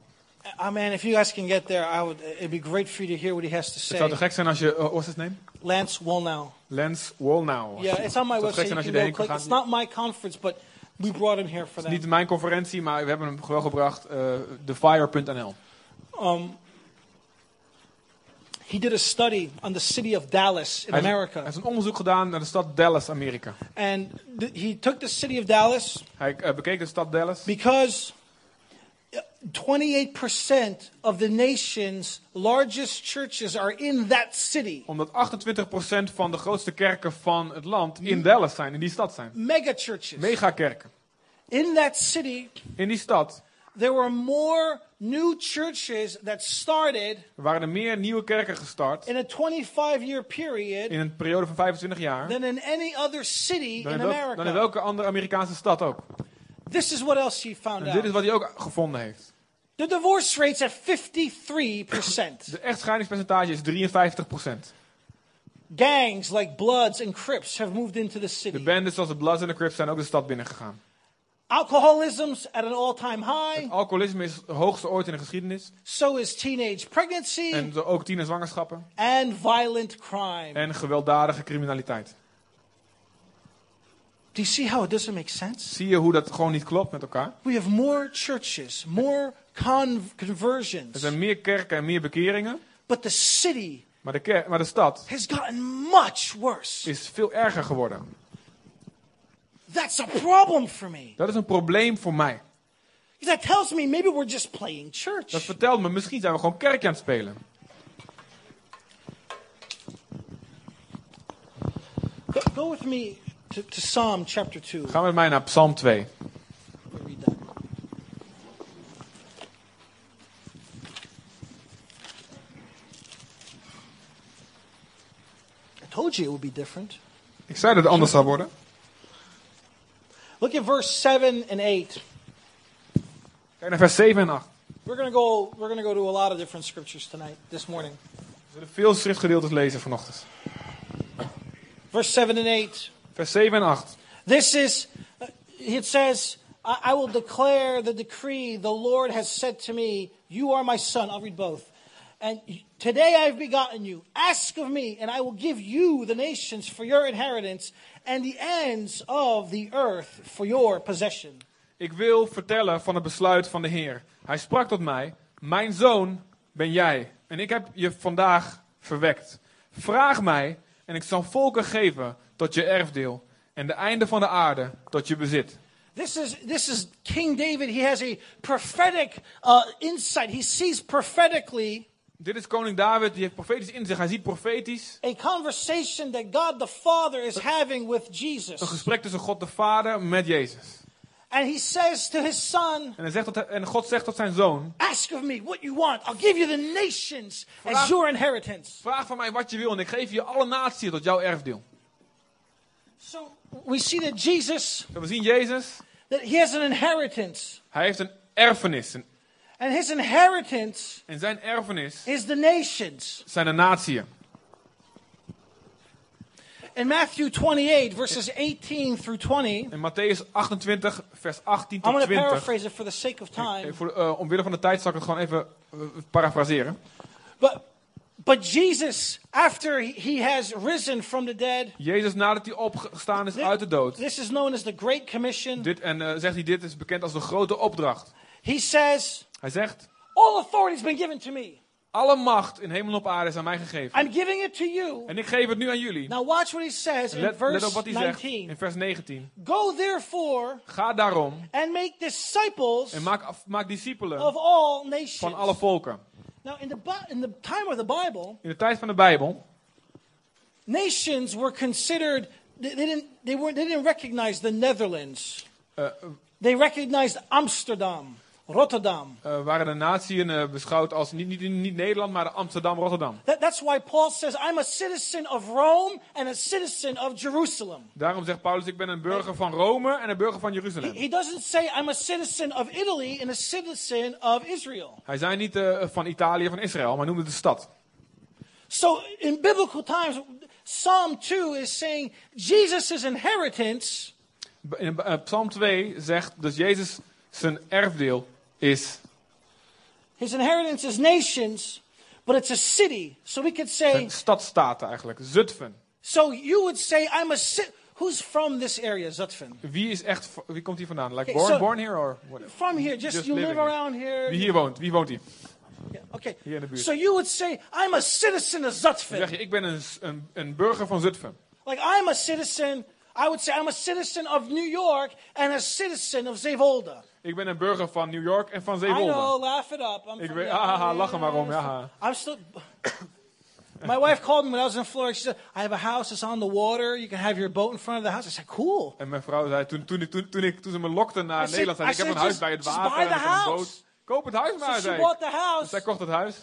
Uh, man, if you guys can get there, I would, it'd be great for you to hear what he has to Het zou te say. gek zijn als je, uh, what's his name? Lance Willenau. Lance Wolnau. Yeah, it's on my website. You can go click. It's not my conference, but we brought him here for is niet that. mijn conferentie, maar we hebben hem gewoon gebracht. Uh, TheFire.nl. Um, he did a study on the city of Dallas in Hij America. hij heeft een onderzoek gedaan naar de stad Dallas, Amerika. And th- he took the city of Dallas Hij uh, bekeek de stad Dallas. because 28% of the nation's largest churches are in that city. Omdat 28% van de grootste kerken van het land in Dallas zijn, in die stad zijn. Mega churches. Megakerken. In that city, In die stad there were more new churches that started waren er meer nieuwe kerken gestart in a 25 year period in een periode van 25 jaar than in any other city in in, welk- dan in America. welke andere Amerikaanse stad ook. This is what else he found En dit is out. wat hij ook gevonden heeft. The divorce rate's at 53%. De echtscheidingspercentage is 53%. Gangs like Bloods and Crips have moved into the De city. bendes zoals de Bloods en de Crips zijn ook de stad binnengegaan. Alcoholism's at an all-time high. Alcoholisme is het hoogste ooit in de geschiedenis. So is teenage pregnancy En ook tienerzwangerschappen. and violent crime. En gewelddadige criminaliteit. Do you see how it doesn't make sense? Zie je hoe dat gewoon niet klopt met elkaar? We have more churches, more con- Er conversions, zijn meer kerken en meer bekeringen. but the city Maar de, ker- maar de stad has gotten much worse. is veel erger geworden. That's a problem for me. Dat is een probleem voor mij. That tells me maybe we're just playing Dat church. vertelt me, misschien zijn we gewoon kerkje aan het spelen. Go, go with me to, to Psalm chapter 2. Ga met mij naar Psalm 2. Told you it would be different. Ik zei dat het anders zou worden. Look at verse 7 and 8. Kijk naar vers 7 en 8. We're going to go we're going to go to a lot of different scriptures tonight this morning. We zullen veel schriftgedeeltes lezen vanochtend. Verse 7 and 8. Vers 7 en 8. This is uh, it says I, I will declare the decree the Lord has said to me, you are my son. I'll read both. And today I have begotten you. Ask of me, and I will give you the nations for your inheritance, and the ends of the earth for your possession. Ik wil vertellen van het besluit van de Heer. Hij sprak tot mij: Mijn zoon ben jij, en ik heb je vandaag verwekt. Vraag mij, en ik zal volken geven tot je erfdeel, en de einde van de aarde tot je bezit. This is this is King David. He has a prophetic uh, insight. He sees prophetically Dit is koning David, die heeft profetisch inzicht. Hij ziet profetisch a conversation that God the Father is having with een Jesus. gesprek tussen God de Vader met Jezus. And he says to his son, En, hij zegt tot, en God zegt tot zijn zoon: Ask of me what you want. I'll give you the nations as Vraag- your inheritance. Vraag van mij wat je wil, en ik geef je alle naties tot jouw erfdeel. So we see that Jesus, we zien Jezus, that he has an inheritance. hij heeft een erfenis. En- And his inheritance En zijn erfenis is the nations. zijn de natieën. In Matthew 28, verses 18 through 20, In Matthäus 28, vers 18 I'm tot going to 20. paraphrase it for the sake of time. voor, eh, omwille van de tijd zal ik het gewoon even eh, parafraseren. But, but Jesus, after he- he has risen from the dead, Jezus, nadat hij opgestaan is uit de dood. this is known as the Great Commission. Dit, en eh, zegt hij, dit is bekend als de grote opdracht. He says, Hij zegt, All authority has been given to me. alle macht in hemel en op aarde is aan mij gegeven. I'm giving it to you. En ik geef het nu aan jullie. Now watch what he says in Let, let verse op wat hij zegt 19. in vers 19. Go therefore Ga daarom and make disciples en maak, maak discipelen of all nations. van alle volken. Now in the in the time of the Bible, In de tijd van de Bijbel nations were considered they, didn't they weren't they didn't recognize the Netherlands. eh, They recognized Amsterdam. Rotterdam. eh, waren de natieën eh, beschouwd als niet, niet, niet Nederland, maar Amsterdam, Rotterdam. That, that's why Paul says, I'm a citizen of Rome and a citizen of Jerusalem. Daarom zegt Paulus, ik ben een burger van Rome en een burger van Jeruzalem. he doesn't say, I'm a citizen of Italy and a citizen of Israel. Hij zei niet eh, van Italië, van Israël, maar noemde de stad. So in biblical times, Psalm 2 is saying Jesus' inheritance In Psalm 2 zegt dat Jezus zijn erfdeel is. His inheritance is nations, but it's a city. So we could say, Een stadstaat eigenlijk, Zutphen. so you would say, I'm a ci- Who's from this area, Zutphen? Wie is echt, wie komt hier vandaan? Like born, so- born here or what? From here, just, Just you live around here. Wie hier woont? Wie woont hier? Yeah, okay. Hier in de buurt. So you would say, I'm a citizen of Dan zeg Zutphen. je, ik ben een, een, een burger van Zutphen. Like I'm a citizen, I would say I'm a citizen of New York and a citizen of Zeevolde. Ik ben een burger van New York en van I know, Zeewolde. laugh it up. I'm Ik weet, yeah, ah, yeah, lach er maar om, ja. I'm still. My wife called me when I was in Florida. She said, I have a house that's on the water. You can have your boat in front of the house. I said, cool. En mijn vrouw zei, toen, toen, toen, toen, ik, toen ze me lokte naar I Nederland, zei ik, heb een huis bij het water en een boot. Koop het huis So maar, she zei ik. the house. Dus zij kocht het huis.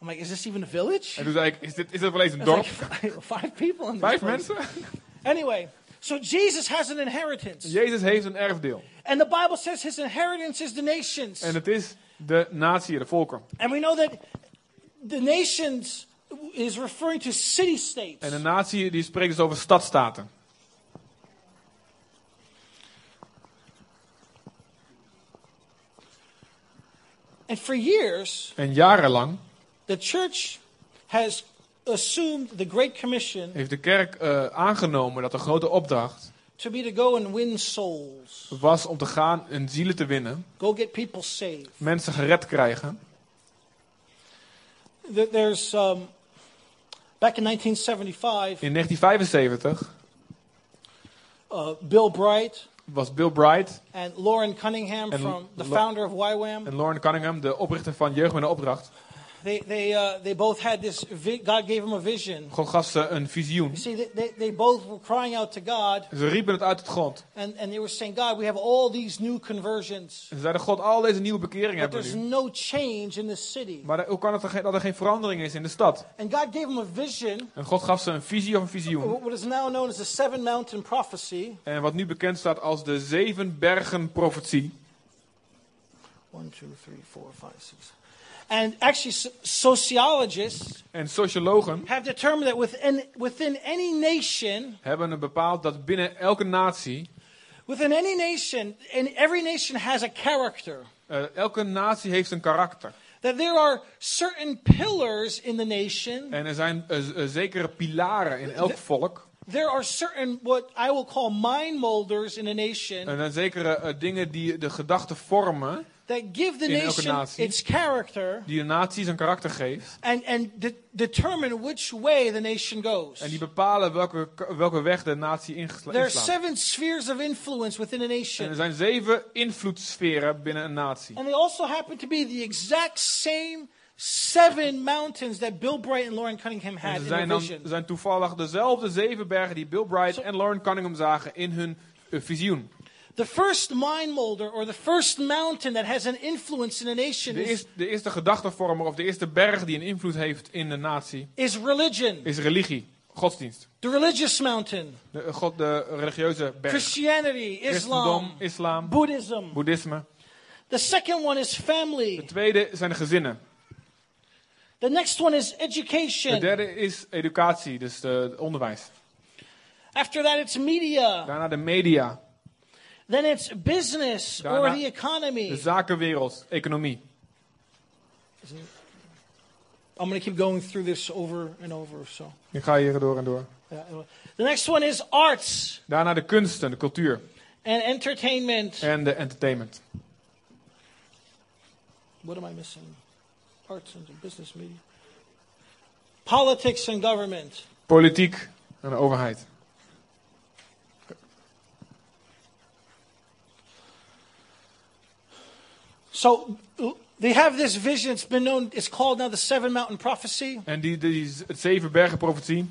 I'm like, is this even a village? En toen zei ik, is dit, is dit wel eens een It's dorp? like five people in this Vijf mensen? Anyway, so Jesus has an inheritance. Jezus heeft een erfdeel. And the Bible says his inheritance is the nations. En het is de natie, de volken. And we know that the nations is referring to city states. En de natie die spreekt dus over stadstaten. And for years, En jarenlang the church has assumed the Great Commission heeft de kerk eh, aangenomen dat de grote opdracht to be to go and win souls, was om te gaan en zielen te winnen. go get people saved. Mensen gered krijgen. Th- There's um, back in 1975, In 1975 uh, Bill Bright was Bill Bright and Lauren Cunningham from the founder of YWAM. en Lauren Cunningham, de oprichter van Jeugd met een Opdracht. They they uh, they both had this. God gave them a vision. God gaf ze een visioen. You see, they, they, both were crying out to God, Ze riepen het uit het grond. and, and they were saying, God, we have all these new conversions, ze zeiden, God, al deze nieuwe bekeringen hebben there's we nu. no change in the city. Maar hoe kan het er dat er geen verandering is in de stad? And God gave them a vision, En God gaf ze een visie of een visioen. what is now known as the Seven Mountain Prophecy. En wat nu bekend staat als de zeven bergen profetie. One, two, three, four, five, six. And actually, so- sociologists En sociologen have determined that within, within any nation, hebben bepaald dat binnen elke natie, within any nation, and every nation has a character. eh, elke natie heeft een karakter. That there are certain pillars in the nation. En er zijn z- eh, zekere pilaren in elk volk. There are certain what I will call mind molders in a nation En er zijn zekere dingen die de gedachten vormen, that give the nation natie. its character die de natie zijn karakter geeft. and, and de- determine which way the nation goes. En die bepalen welke, welke weg de natie ingesla- There are inslaat. seven spheres of influence within a En er nation. zijn zeven invloedssferen binnen een natie. And they also happen to be the exact same seven mountains that Bill Bright and Lauren Cunningham had ze in zijn, dan, zijn toevallig dezelfde zeven bergen die Bill Bright en Lauren Cunningham zagen in hun eh, visioen. The first mind molder or the first mountain that has an influence in a nation De is, eerste, de eerste gedachtenvormer of de eerste berg die een invloed heeft in de natie is religion, is religie, godsdienst. the religious mountain. De, eh, god, de religieuze berg. Christianity, Islam, islam, Buddhism. boeddhisme. The second one is De family. tweede zijn de gezinnen. The next one is De education. derde is educatie, dus de, onderwijs. After that, it's media. Daarna de media, Then it's business or Daarna the de economy. zakenwereld, economie. I'm going to keep going through this over and over. So, Ik ga hier door en door. the next one is arts Daarna de kunsten, de cultuur and entertainment. en de entertainment. What am I missing? Arts and business, media. Politics and government. Politiek en de overheid. So they have this vision. It's been known. It's called now the Seven Mountain Prophecy. En die, die het zeven bergen profetie.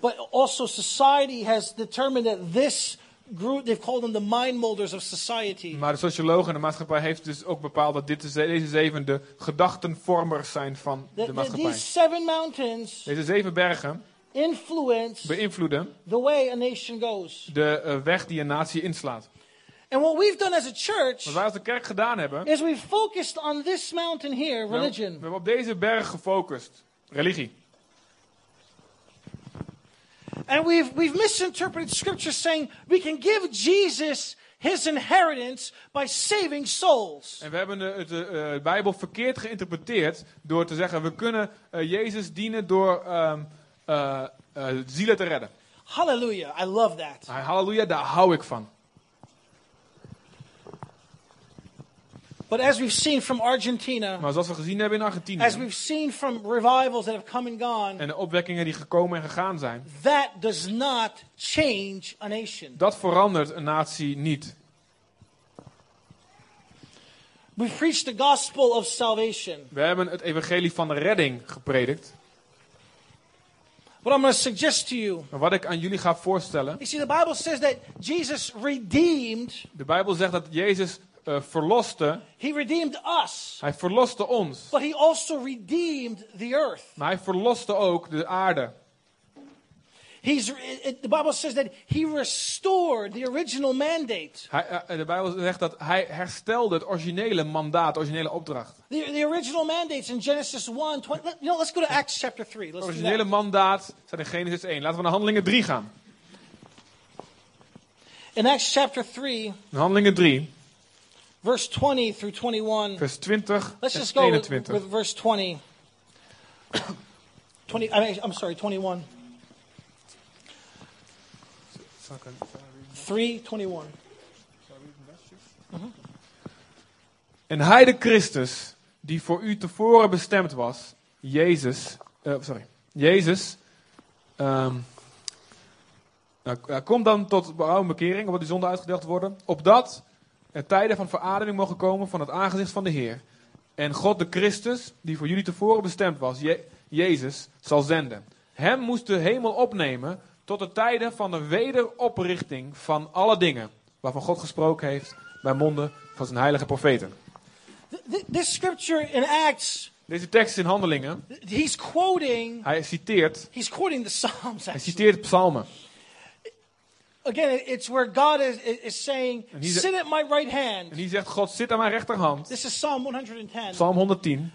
But also, society has determined that this group, they've called them the mind molders of society. Maar de socioloog en de maatschappij heeft dus ook bepaald dat dit de, ze- deze zeven de gedachtenvormers zijn van de that maatschappij. these seven mountains Deze zeven bergen influence beïnvloeden the way a nation goes. de eh, weg die een natie inslaat. And what we've done as a church Wat wij als de kerk gedaan hebben, is we've focused on this mountain here, we hebben, we religion. hebben op deze berg gefocust. Religie. And we've, we've misinterpreted scripture saying we can give Jesus his inheritance by saving souls. En we hebben de, het, eh, eh, Bijbel verkeerd geïnterpreteerd door te zeggen we kunnen eh, Jezus dienen door ehm, eh, eh, zielen te redden. Hallelujah. I love that. Ah, Halleluja, daar hou ik van. But as we've seen from Argentina, Maar zoals we gezien hebben in Argentinië as we've seen from revivals that have come and gone, en de opwekkingen die gekomen en gegaan zijn, that does not change a nation. dat verandert een natie niet. We preach the gospel of salvation. We hebben het evangelie van de redding gepredikt. What I'm going to suggest to you, Maar wat ik aan jullie ga voorstellen, you see, the Bible says that Jesus redeemed, de Bijbel zegt dat Jezus eh, verloste, he redeemed us, hij verloste ons, but he also redeemed the earth. maar hij verloste ook de aarde. He's, it, the Bible says that he restored the original mandate. Hij, eh, de Bijbel zegt dat hij herstelde het originele mandaat, de originele opdracht. The, the original mandates in Genesis 1, 20, let- you know, let's go to Acts chapter 3. Het originele mandaat staat in Genesis 1. Laten we naar Handelingen 3 gaan. In Acts chapter 3, In Handelingen 3, verse 20 through 21. vers 20 Let's just go with, 21. with verse 20. 20 I mean, I'm sorry, 21. 3, 21. En hij de Christus, die voor u tevoren bestemd was, Jezus, eh, sorry, Jezus, ehm, nou, komt dan tot berouw en bekering, wordt die zonde uitgedeeld worden, opdat er tijden van verademing mogen komen van het aangezicht van de Heer. En God de Christus, die voor jullie tevoren bestemd was, Je- Jezus, zal zenden. Hem moest de hemel opnemen tot de tijden van de wederoprichting van alle dingen, waarvan God gesproken heeft bij monden van zijn heilige profeten. Th- th- This scripture in Acts, Deze tekst in Handelingen, he's quoting, hij citeert, he's quoting the Psalms. hij citeert psalmen. Again, it- it's where God is, is, saying, a- sit at my right hand. En die zegt, God zit aan mijn rechterhand. This is Psalm 110. Psalm 110.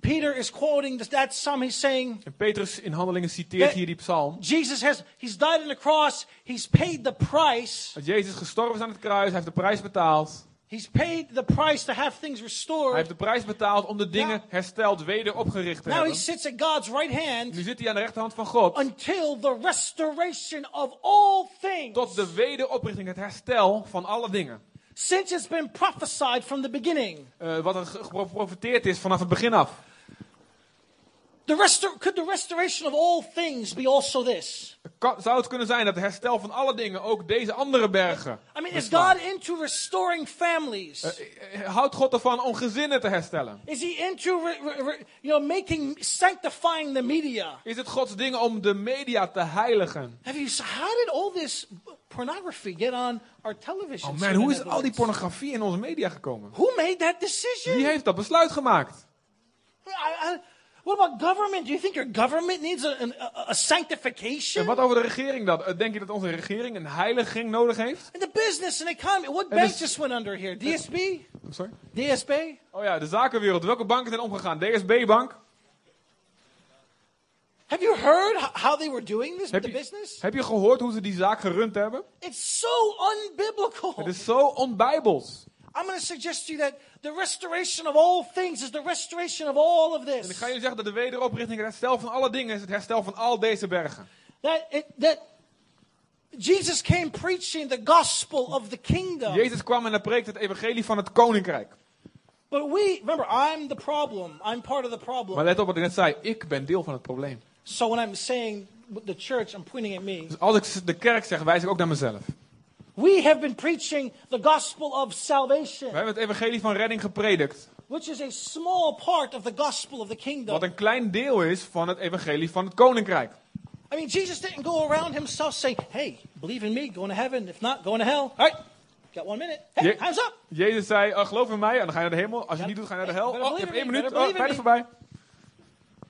Peter is quoting that psalm. He's saying, En Petrus in Handelingen citeert hier die psalm. Jesus has, he's died on the cross. He's paid the price. Dat Jezus gestorven is aan het kruis, hij heeft de prijs betaald. He's paid the price to have things Hij restored. heeft de prijs betaald om de dingen hersteld, weder opgericht te Now he hebben. sits at God's right hand Nu zit hij aan de rechterhand van God. until the restoration of all things. Tot de wederoprichting, het herstel van alle dingen. Since it's been prophesied from the beginning. Eh, wat er ge- geprofeteerd is vanaf het begin af. The could the restoration of all things be also this? Kan- zou het kunnen zijn dat het herstel van alle dingen ook deze andere bergen I mean, is? God into restoring families? Eh, eh, Houdt God ervan om gezinnen te herstellen? Is he into, re- re- re- you know, making, sanctifying the media? Is het Gods ding om de media te heiligen? Have you, how did all this pornography get on our television? Oh man, hoe is al die pornografie in onze media gekomen? Who made that decision? Wie heeft dat besluit gemaakt? I, I, what about government? Do you think your government needs a, a, a sanctification? En wat over de regering dan? Eh, Denk je dat onze regering een heiliging nodig heeft? And the business and economy. What And bank just went under here? DSB? I'm sorry? DSB? Oh ja, de zakenwereld. Welke banken zijn omgegaan? DSB-bank? Have you heard how they were doing this Heb the je, business? heb je gehoord hoe ze die zaak gerund hebben? It's so unbiblical. Het is zo onbijbels. I'm going to suggest to you that the restoration of all things is the restoration of all of En ik this. ga jullie zeggen dat de wederoprichting, het herstel van alle dingen is het herstel van al deze bergen. That, it, that Jesus came preaching the gospel of the kingdom. Jezus kwam en hij preekte het evangelie van het koninkrijk. But we, remember, I'm the problem. I'm part of the problem. Maar let op wat ik net zei. Ik ben deel van het probleem. So when I'm saying the church, I'm pointing at me. Dus als ik de kerk zeg, wijs ik ook naar mezelf. We have been preaching the gospel of salvation, We hebben het evangelie van redding gepredikt. which is a small part of the gospel of the kingdom. Wat een klein deel is van het evangelie van het koninkrijk. I mean, Jesus didn't go around himself saying, hey, believe in me, going to heaven. If not, going to hell. All right, got one minute. Hey, Je- hands up. Jezus zei, oh, geloof in mij en dan ga je naar de hemel. Als je niet doet, ga je naar de hel. Oh, je hebt één minuut. Oh, me. voorbij.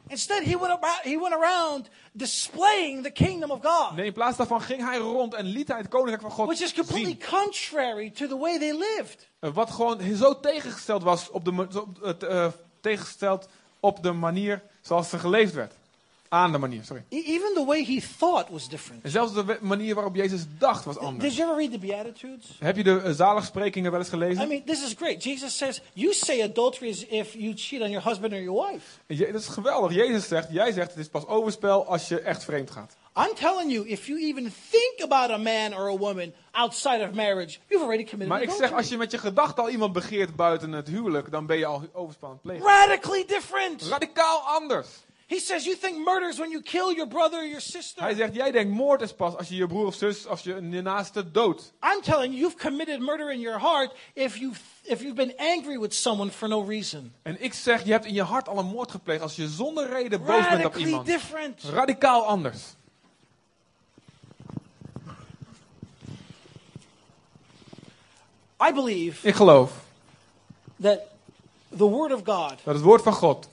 Instead, he went, around, he went around displaying the kingdom of God, Nee, in plaats daarvan ging hij rond en liet hij het koninkrijk van God which is completely zien. contrary to the way they lived. Eh, Wat gewoon zo tegengesteld was op de, het, eh, tegengesteld op de manier zoals er geleefd werd. Aan de manier, sorry. E- Even the way he thought was different. En zelfs de manier waarop Jezus dacht was Did anders. you ever read the Beatitudes? Heb je de uh, zaligsprekingen wel eens gelezen? I mean, this is great. Jesus says, You say adultery is if you cheat on your husband or your wife. Je- dat is geweldig. Jezus zegt, jij zegt het is pas overspel als je echt vreemd gaat. I'm telling you, if you even think about a man or a woman outside of marriage, you've already committed Maar ik zeg, als je met je gedachten al iemand begeert buiten het huwelijk, dan ben je al overspel aan het plegen. Radically different. Radicaal anders. He says, You think murder is when you kill your brother or your sister. Hij zegt, jij denkt moord is pas als je je broer of zus, als je je naaste doodt. I'm telling you, you've committed murder in your heart if you've, if you've been angry with someone for no reason. En ik zeg, je hebt in je hart al een moord gepleegd als je zonder reden boos bent op Radically iemand. different. Radicaal anders. I believe Ik geloof that the Word of God dat het woord van God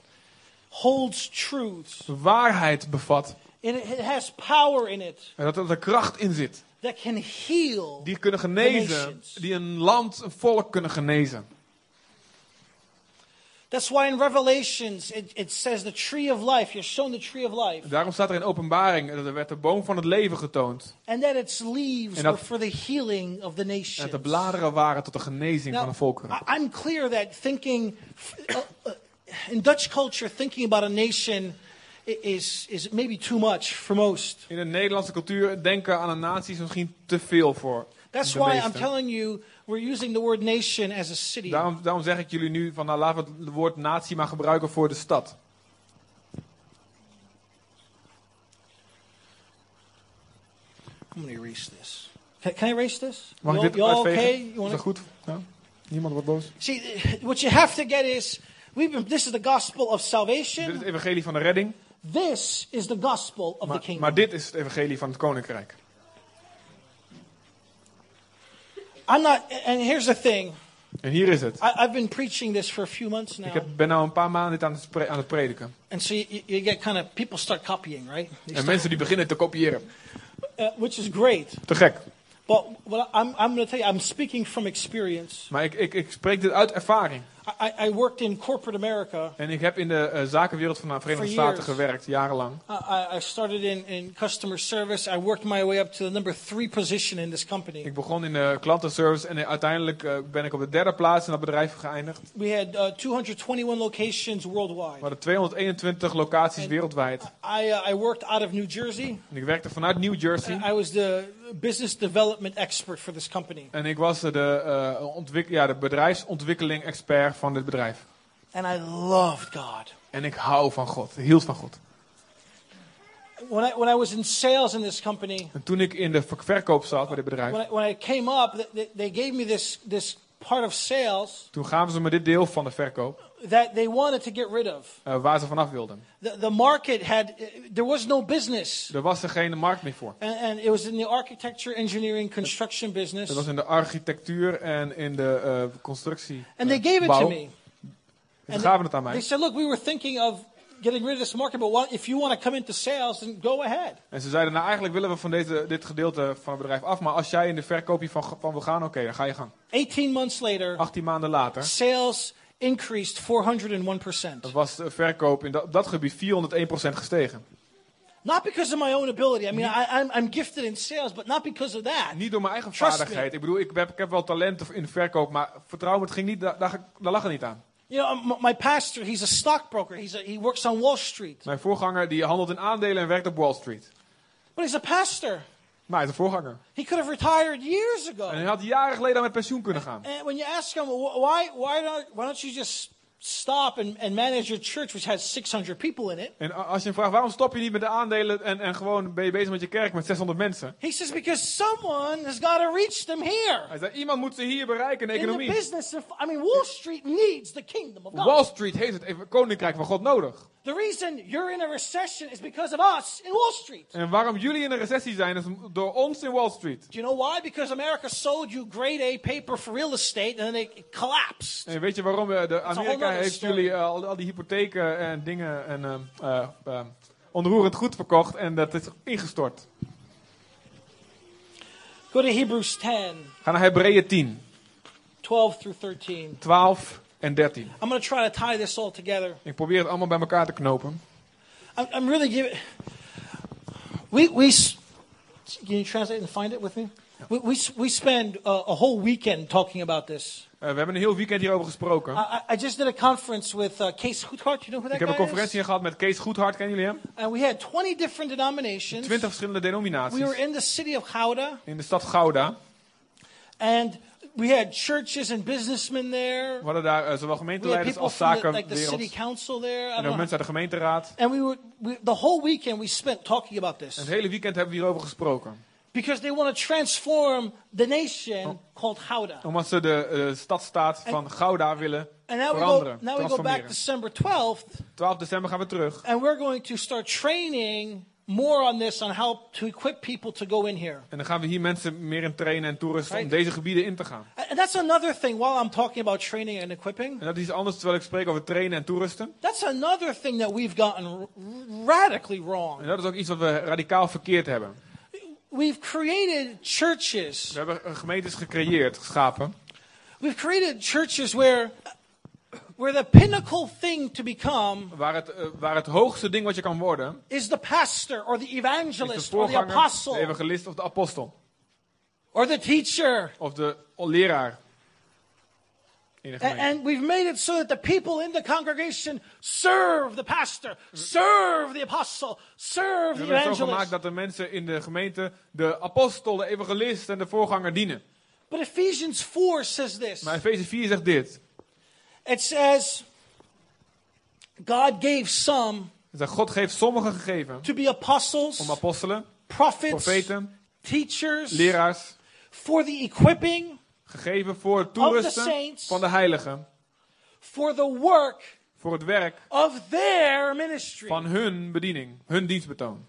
holds truths, waarheid bevat. and it has power in it En dat er kracht in zit. that can heal. Die kunnen genezen. Die een land, een volk kunnen genezen. That's why in Revelations it, it says the tree of life, you're shown the tree of life, Daarom staat er in openbaring, dat er werd de boom van het leven getoond. and that its leaves were for the healing of the En nations. dat de bladeren waren tot de genezing van Now, de volkeren. I'm clear that thinking uh, uh, in Dutch culture, thinking about a nation is, is maybe too much for most. In de Nederlandse cultuur denken aan een natie is misschien te veel voor That's de why I'm telling you, we're using the word nation as a city. Daarom, daarom zeg ik jullie nu van nou, laten we het woord natie maar gebruiken voor de stad. I'm going to erase this. Can, can I erase this? Mag You ik dit you all uitvegen? okay? You Is dat goed? Ja? Niemand wordt boos? See, what you have to get is, we've been, this is the gospel of Dit is salvation. het evangelie van de redding. This is the gospel of the Maar, kingdom. maar dit is het evangelie van het koninkrijk. I'm not, and here's the thing. En hier is het. I, I've been preaching this for a few months now. Ik heb, ben nou een paar maanden dit aan het, spre- aan het prediken. And so you, you get kind of, people start copying, right? They En start- mensen die beginnen te kopiëren. uh, which is great. Te gek. But what I'm, I'm going to tell you, I'm speaking from experience. Maar ik, ik, ik spreek dit uit ervaring. I, I- worked in corporate America. En ik heb in de eh, zakenwereld van de Verenigde Staten gewerkt, jarenlang. I, started in, in customer service. I worked my way up to the number three position in this company. Ik begon in de klantenservice en uiteindelijk eh, ben ik op de derde plaats in dat bedrijf geëindigd. We had uh, 221 locations We worldwide. hadden 221 locaties En- wereldwijd. I, uh, I worked out of New Jersey. En ik werkte vanuit New Jersey. I was the business development expert for this company. En ik was de, eh, ontwik ja, de van dit bedrijf. And I loved God. En ik hou van God. Hield van God. When I, when I was in sales in this company, En toen ik in de ver- verkoop zat bij dit bedrijf, when I, when I came up, th- they, they gave me this, this part of sales toen gaven ze me dit deel van de verkoop that they wanted to get rid of. eh, waar ze vanaf wilden. The, the market had, there was no business. Er was er geen markt meer voor. And, and it was in the architecture, engineering, construction business. Dat was in de architectuur en in de eh, constructie. And they eh, gave it bouw. to me. And toen gaven het aan They mij. said, look, we were thinking of getting rid of this market, but what, if you want to come into sales, then go ahead. En ze zeiden, nou eigenlijk willen we van deze, dit gedeelte van het bedrijf af. Maar als jij in de verkoop hiervan van wil gaan, oké, dan ga je gang. 18 months later, 18 maanden later sales increased 401%. dat was de verkoop in dat, op dat gebied 401% gestegen. Not because of my own ability. I mean, I, I'm, I'm gifted in sales, but not because of that. Niet door mijn eigen Trust vaardigheid. Ik bedoel, ik heb, ik heb wel talent in de verkoop, maar vertrouw me, het ging niet, daar, daar, daar lag het niet aan. You know, my pastor, he's a stockbroker. He's a, he works on Wall Street. Mijn voorganger die handelt in aandelen en werkt op Wall Street. But he's a pastor. Maar hij is een voorganger. He could have retired years ago. En hij had jaren geleden al met pensioen kunnen gaan. And when you ask him, "Wh- why, why, don't, why don't you just stop and, and manage your church, which has 600 people in it? En als je hem vraagt, waarom stop je niet met de aandelen en, en gewoon ben je bezig met je kerk met 600 mensen? He says, because someone has got to reach them here. Hij zei, iemand moet ze hier bereiken in de In the economie. business of, I mean, Wall Street needs the kingdom of God. Wall Street heeft het koninkrijk van God nodig. The reason you're in a recession is because of us in Wall Street. En waarom jullie in een recessie zijn, is door ons in Wall Street. Do you know why? Because America sold you grade A paper for real estate and then it collapsed. En weet je waarom? eh, De Amerika heeft jullie eh, al, al die hypotheken en dingen en eh, ehm, onroerend goed verkocht en dat is ingestort. Go to Hebrews 10, Ga naar Hebreeën 10, 12 through 13. 12 en 13. I'm going to try to tie this all together. Ik probeer het allemaal bij elkaar te knopen. I'm, I'm really giving. We we. Can you translate and find it with me? We we, we spend a, a whole weekend talking about this. Eh, we hebben een heel weekend hierover gesproken. I, I- just did a conference with uh, Case Goodhart. You know who that Ik heb een conferentie is? gehad met Kees Goedhart, kennen jullie hem? And we had 20 different denominations. 20 verschillende We denominaties were in the city of Gouda, in de stad Gouda. and we had churches and businessmen there. We hadden daar eh, zowel gemeenteleiders people als the, like the city zakenwereld. council there. En ook mensen uit de gemeenteraad. And we were we, the whole weekend we spent talking about En this het hele weekend hebben we hierover gesproken. because they want to transform the nation called Gouda. Omdat ze de eh, stadstaat van Gouda willen And now we go veranderen, now we go back. December 12th 12 december gaan we terug. and we're going to start training more on this on how to equip people to go in here. En dan gaan we hier mensen meer in trainen en toeristen om Right. deze gebieden in te gaan. And that's another thing while I'm talking about training and equipping. En dat is iets anders terwijl ik spreek over trainen en toerusten. That's another thing that we've gotten radically En wrong. dat is ook iets wat we radicaal verkeerd hebben. We've created churches. We hebben gemeentes gecreëerd, geschapen. We've created churches where where the pinnacle thing to become Waar het, eh, waar het hoogste ding wat je kan worden, is the pastor or the is de evangelist or the de apostle evangelist of de apostel. or the teacher. Of de leraar. And we've made it so that the people in the congregation serve the pastor, serve the apostle, serve We the hebben het zo gemaakt evangelist. dat de mensen in de gemeente de apostel, de evangelist en de voorganger dienen. But Ephesians 4 says this. Maar Efeze 4 zegt dit. It says, God gave some Het zegt, God geeft sommigen gegeven to be apostles, om apostelen, prophets, profeten, teachers, leraars, for the equipping, gegeven voor het toerusten saints. van de heiligen, for the work voor het werk of their ministry. van hun bediening, hun dienstbetoon.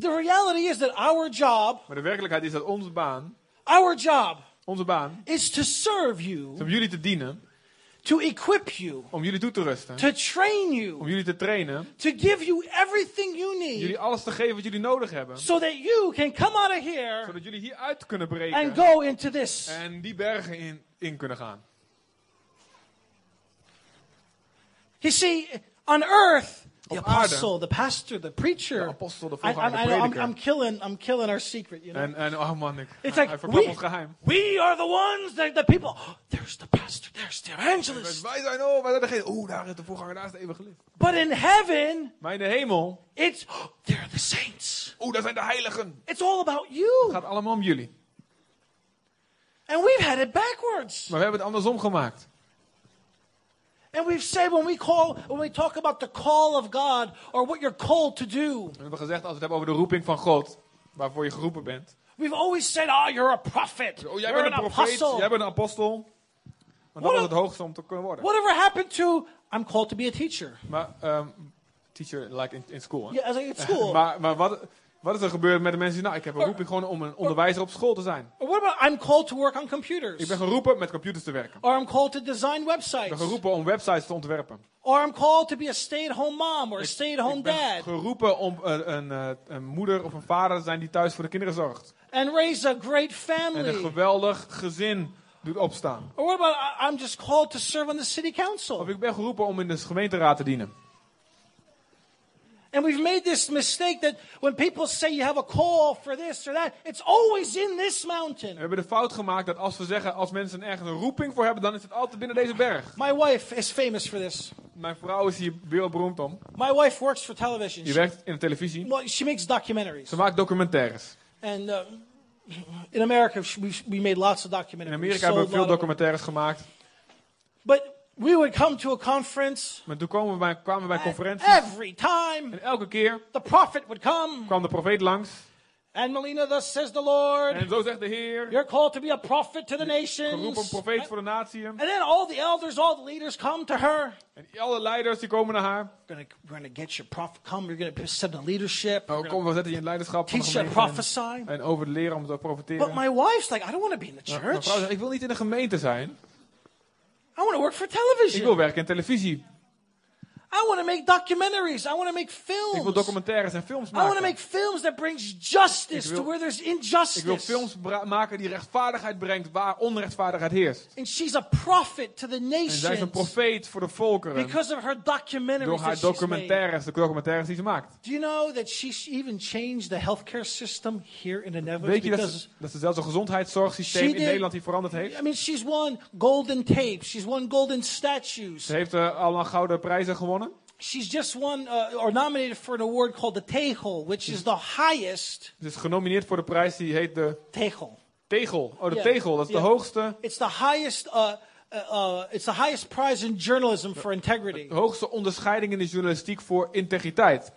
The reality is that our job, Maar de werkelijkheid is dat onze baan, our job onze baan, is to serve is you, om jullie te dienen, to equip you, om jullie toe te rusten, to train om you, jullie te trainen, to give you everything you jullie need alles te geven wat jullie nodig hebben, so that you can come out of here zodat jullie hier uit kunnen and breken go into this. en die bergen in, in kunnen gaan. You see, on earth, the Op aarde. apostle, the pastor, the preacher. De apostel, de voorganger, de I'm. I'm killing, I'm killing our secret, you know. En, en oh man, ik, It's hij like verklapt we, ons geheim. we are the ones that the people. Oh, there's the pastor, there's the evangelist. Wij zijn, oh, wij zijn degene. Oeh, daar is de voorganger, daar is de evangelist. But in heaven, Maar in de hemel, it's oh, they're the saints. oeh, daar zijn de heiligen. It's all about Het you. gaat allemaal om jullie. And we've had it backwards. Maar we hebben het andersom gemaakt. And we've said when we call, when we talk about the call of God or what you're called to do, We hebben gezegd, als we het hebben over de roeping van God, waarvoor je geroepen bent. we've always said, "Oh, you're a prophet. Oh, jij you're bent an een profeet, apostle." jij bent een apostel. Want dat het hoogste om te kunnen worden. Whatever happened to? I'm called to be a teacher. Maar, ehm, teacher, like in, in school. hè? Yeah, like at school. Maar, maar wat, wat is er gebeurd met de mensen die, nou, ik heb een roeping gewoon om een onderwijzer op school te zijn. Or what about I'm called to work on computers? Ik ben geroepen met computers te werken. Or I'm called to design Ik websites. ben geroepen om websites te ontwerpen. Or I'm called to be a stay-at-home mom or a stay-at-home Ik ben dad geroepen om een, een, eh, een moeder of een vader te zijn die thuis voor de kinderen zorgt. and raise a great En een family. geweldig gezin doet opstaan. Or what about I'm just called to serve on the city council? Of ik ben geroepen om in de gemeenteraad te dienen. And we've made this mistake that when people say you have a call for this or that, it's always in this We mountain. hebben de fout gemaakt dat als we zeggen, als mensen ergens een roeping voor hebben, dan is het altijd binnen deze berg. My wife is famous for this. Mijn vrouw is hier wereldberoemd om. My wife works for television. Die werkt in de televisie. well, she makes documentaries. Ze maakt documentaires. And uh, in America, we, we made lots of In documentaries. Amerika hebben we veel documentaires gemaakt. But we would come to a conference. Maar toen kwamen we bij, kwamen we bij conferenties. Every time En elke keer the prophet would come kwam de profeet langs. And Melina, thus says the Lord, En zo zegt de Heer, you're called to be a prophet to the nations. geroepen profeet voor de natie. And then all the elders, all the leaders come to her. En alle leiders die komen naar haar. We're gonna, we're gonna get your prophet. Come. We're gonna send a leadership. Oh, kom, we zetten je in leiderschap Teach you to prophesy. En, over leren om te But profiteren. my wife's like, I don't want to be in the Mijn church. vrouw zegt, ik wil niet in de gemeente zijn. I want to work for Ik wil television. werken in televisie. I want to make documentaries. I want to make Ik wil films. documentaires en films I want to maken. make films that brings justice wil- to where there's Ik wil injustice. films maken die rechtvaardigheid brengt waar onrechtvaardigheid heerst. And she's a prophet to the En zij is een nations profeet voor de volkeren. because of her documentaries Door haar documentaires, de documentaires die ze maakt. Do you know that she's even changed the healthcare system here in the Netherlands? Weet je dat Because ze, dat ze zelfs een gezondheidszorgsysteem She in did- Nederland die veranderd heeft? I mean, she's won golden tapes. She's won golden statues. Ze heeft uh, allemaal gouden prijzen gewonnen. She's just won uh, or nominated for an award called the Tegel, which is the highest Ze is genomineerd voor de prijs die heet de Tegel. Tegel. Oh, de Ja. Tegel. Dat is de hoogste, It's the highest. Uh, uh, uh, it's the highest prize in journalism for integrity. de hoogste onderscheiding in de journalistiek voor integriteit.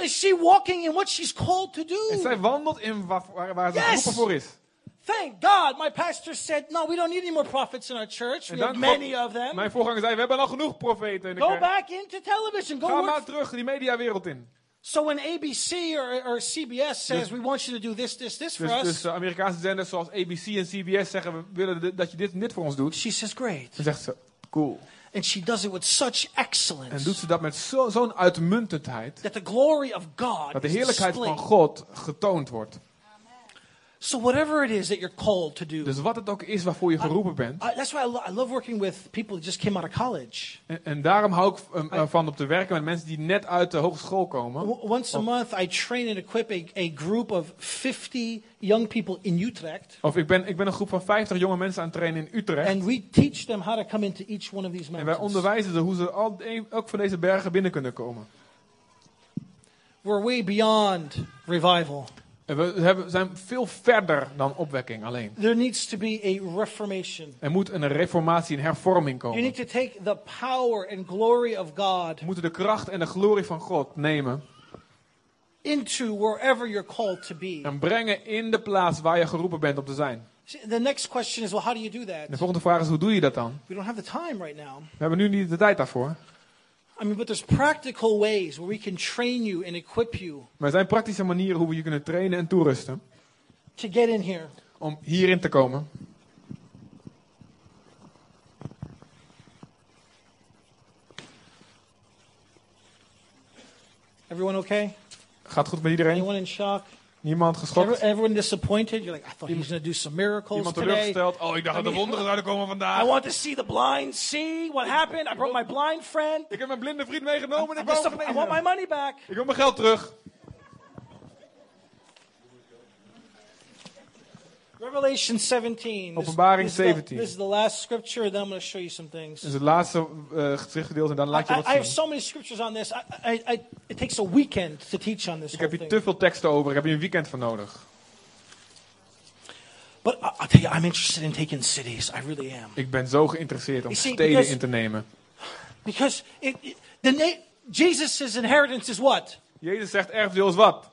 Is she walking in what she's called to En zij do? wandelt in waar, waar, waar ze Yes. geroepen voor is. Thank God, my pastor said, "No, we don't need any more prophets in our church. We En have dank God- many of them. Mijn voorganger zei, we hebben al genoeg profeten in de Go kerk. back into television. Go Ga work maar terug die mediawereld in. So when ABC or, or CBS says we want you to do this, this, this for Dus, us, dus uh, Amerikaanse zenders zoals ABC en CBS zeggen, we willen dat je dit en dit voor ons doet. she says great, Dan zegt ze, cool. and she does it with such En excellence doet ze dat met zo- zo'n uitmuntendheid. that the glory of God Dat de heerlijkheid van God getoond wordt. So whatever it is that you're called to do, Dus wat het ook is waarvoor je geroepen bent. I, that's why I, lo- I love working with people who just came out of college. En, en daarom hou ik um, uh, van om te werken met mensen die net uit de hogeschool komen. Once a month, I train and equip a, a group of 50 young people in Utrecht, Of ik ben, ik ben een groep van 50 jonge mensen aan het trainen in Utrecht. and we teach them how to come into each one of these En wij mountains. onderwijzen ze hoe ze al, ook van deze bergen binnen kunnen komen. We're way beyond revival. We hebben, zijn veel verder dan opwekking alleen. There needs to be a reformation. Er moet een reformatie, een hervorming You komen. need to take the power and glory of God We moeten de kracht en de glorie van God nemen into wherever you're called to be. en brengen in de plaats waar je geroepen bent om te zijn. The next question is, well, how do you do De that? volgende vraag is, hoe doe je dat dan? We don't have the time right now. We hebben nu niet de tijd daarvoor. I mean, but there's practical ways where we can train you and equip you Maar er zijn praktische manieren hoe we je kunnen trainen en toerusten to get in here. om hierin te komen. Everyone okay? Gaat goed met iedereen? Anyone in shock? Niemand geschokt? everyone disappointed? You're like, I thought he was going to do some miracles Iemand teleurgesteld? Oh, ik dacht dat de wonderen zouden komen I vandaag. want to see the blind see what happened. I brought my blind friend. Ik heb mijn blinde vriend meegenomen en ik I want my money back. Ik wil mijn geld terug. Revelation 17. This- Openbaring this is the- 17. This is the last scripture, then I'm going to show you some things. Dit is het laatste uh, schriftgedeelte en dan I, laat je I wat have zien. so many scriptures on this. I, I, I, it takes a weekend to teach on this Ik heb hier te veel teksten over. Ik heb hier een weekend voor nodig. But I- I'll tell you, I'm interested in taking cities. I really am. Ik ben zo geïnteresseerd om see, steden because- in te nemen. Because it, it- the Jesus' inheritance is what? Jezus zegt erfdeel is wat?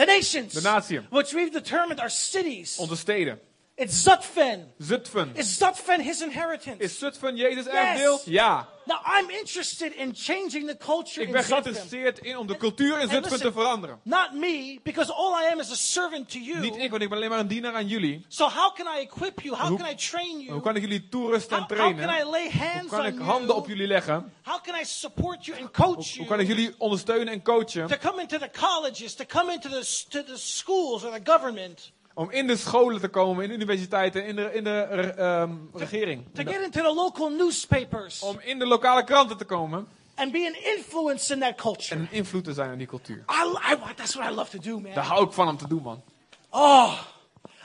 The nations. De natie. Which we've determined are cities. Onze steden. It's Zutphen. Zutphen. Is Zutphen his inheritance? Is Zutphen Jezus erfdeel? Yes. Ja. now I'm interested in changing the culture Ik in ben Zutphen. geïnteresseerd in om de cultuur in Zutphen listen, te veranderen. Not me, because all I am is a servant to you. Niet ik, want ik ben alleen maar een dienaar aan jullie. So how can I equip you? How Hoe- can I train you? Hoe kan ik jullie toerusten en How, how can I trainen? lay Hoe hands kan on ik you? handen op jullie leggen? How can I support you and coach Hoe you? kan ik jullie ondersteunen en coachen? to come into the colleges, to come into the, to the schools or the government, Om in de scholen te komen, in de universiteiten, in de, in de ehm, regering. to get into the local newspapers, Om in de lokale kranten te komen and be an influence in that culture. en een invloed te zijn op die cultuur. I, I, that's what I love to do, man. Daar hou ik van om te doen, man. Oh,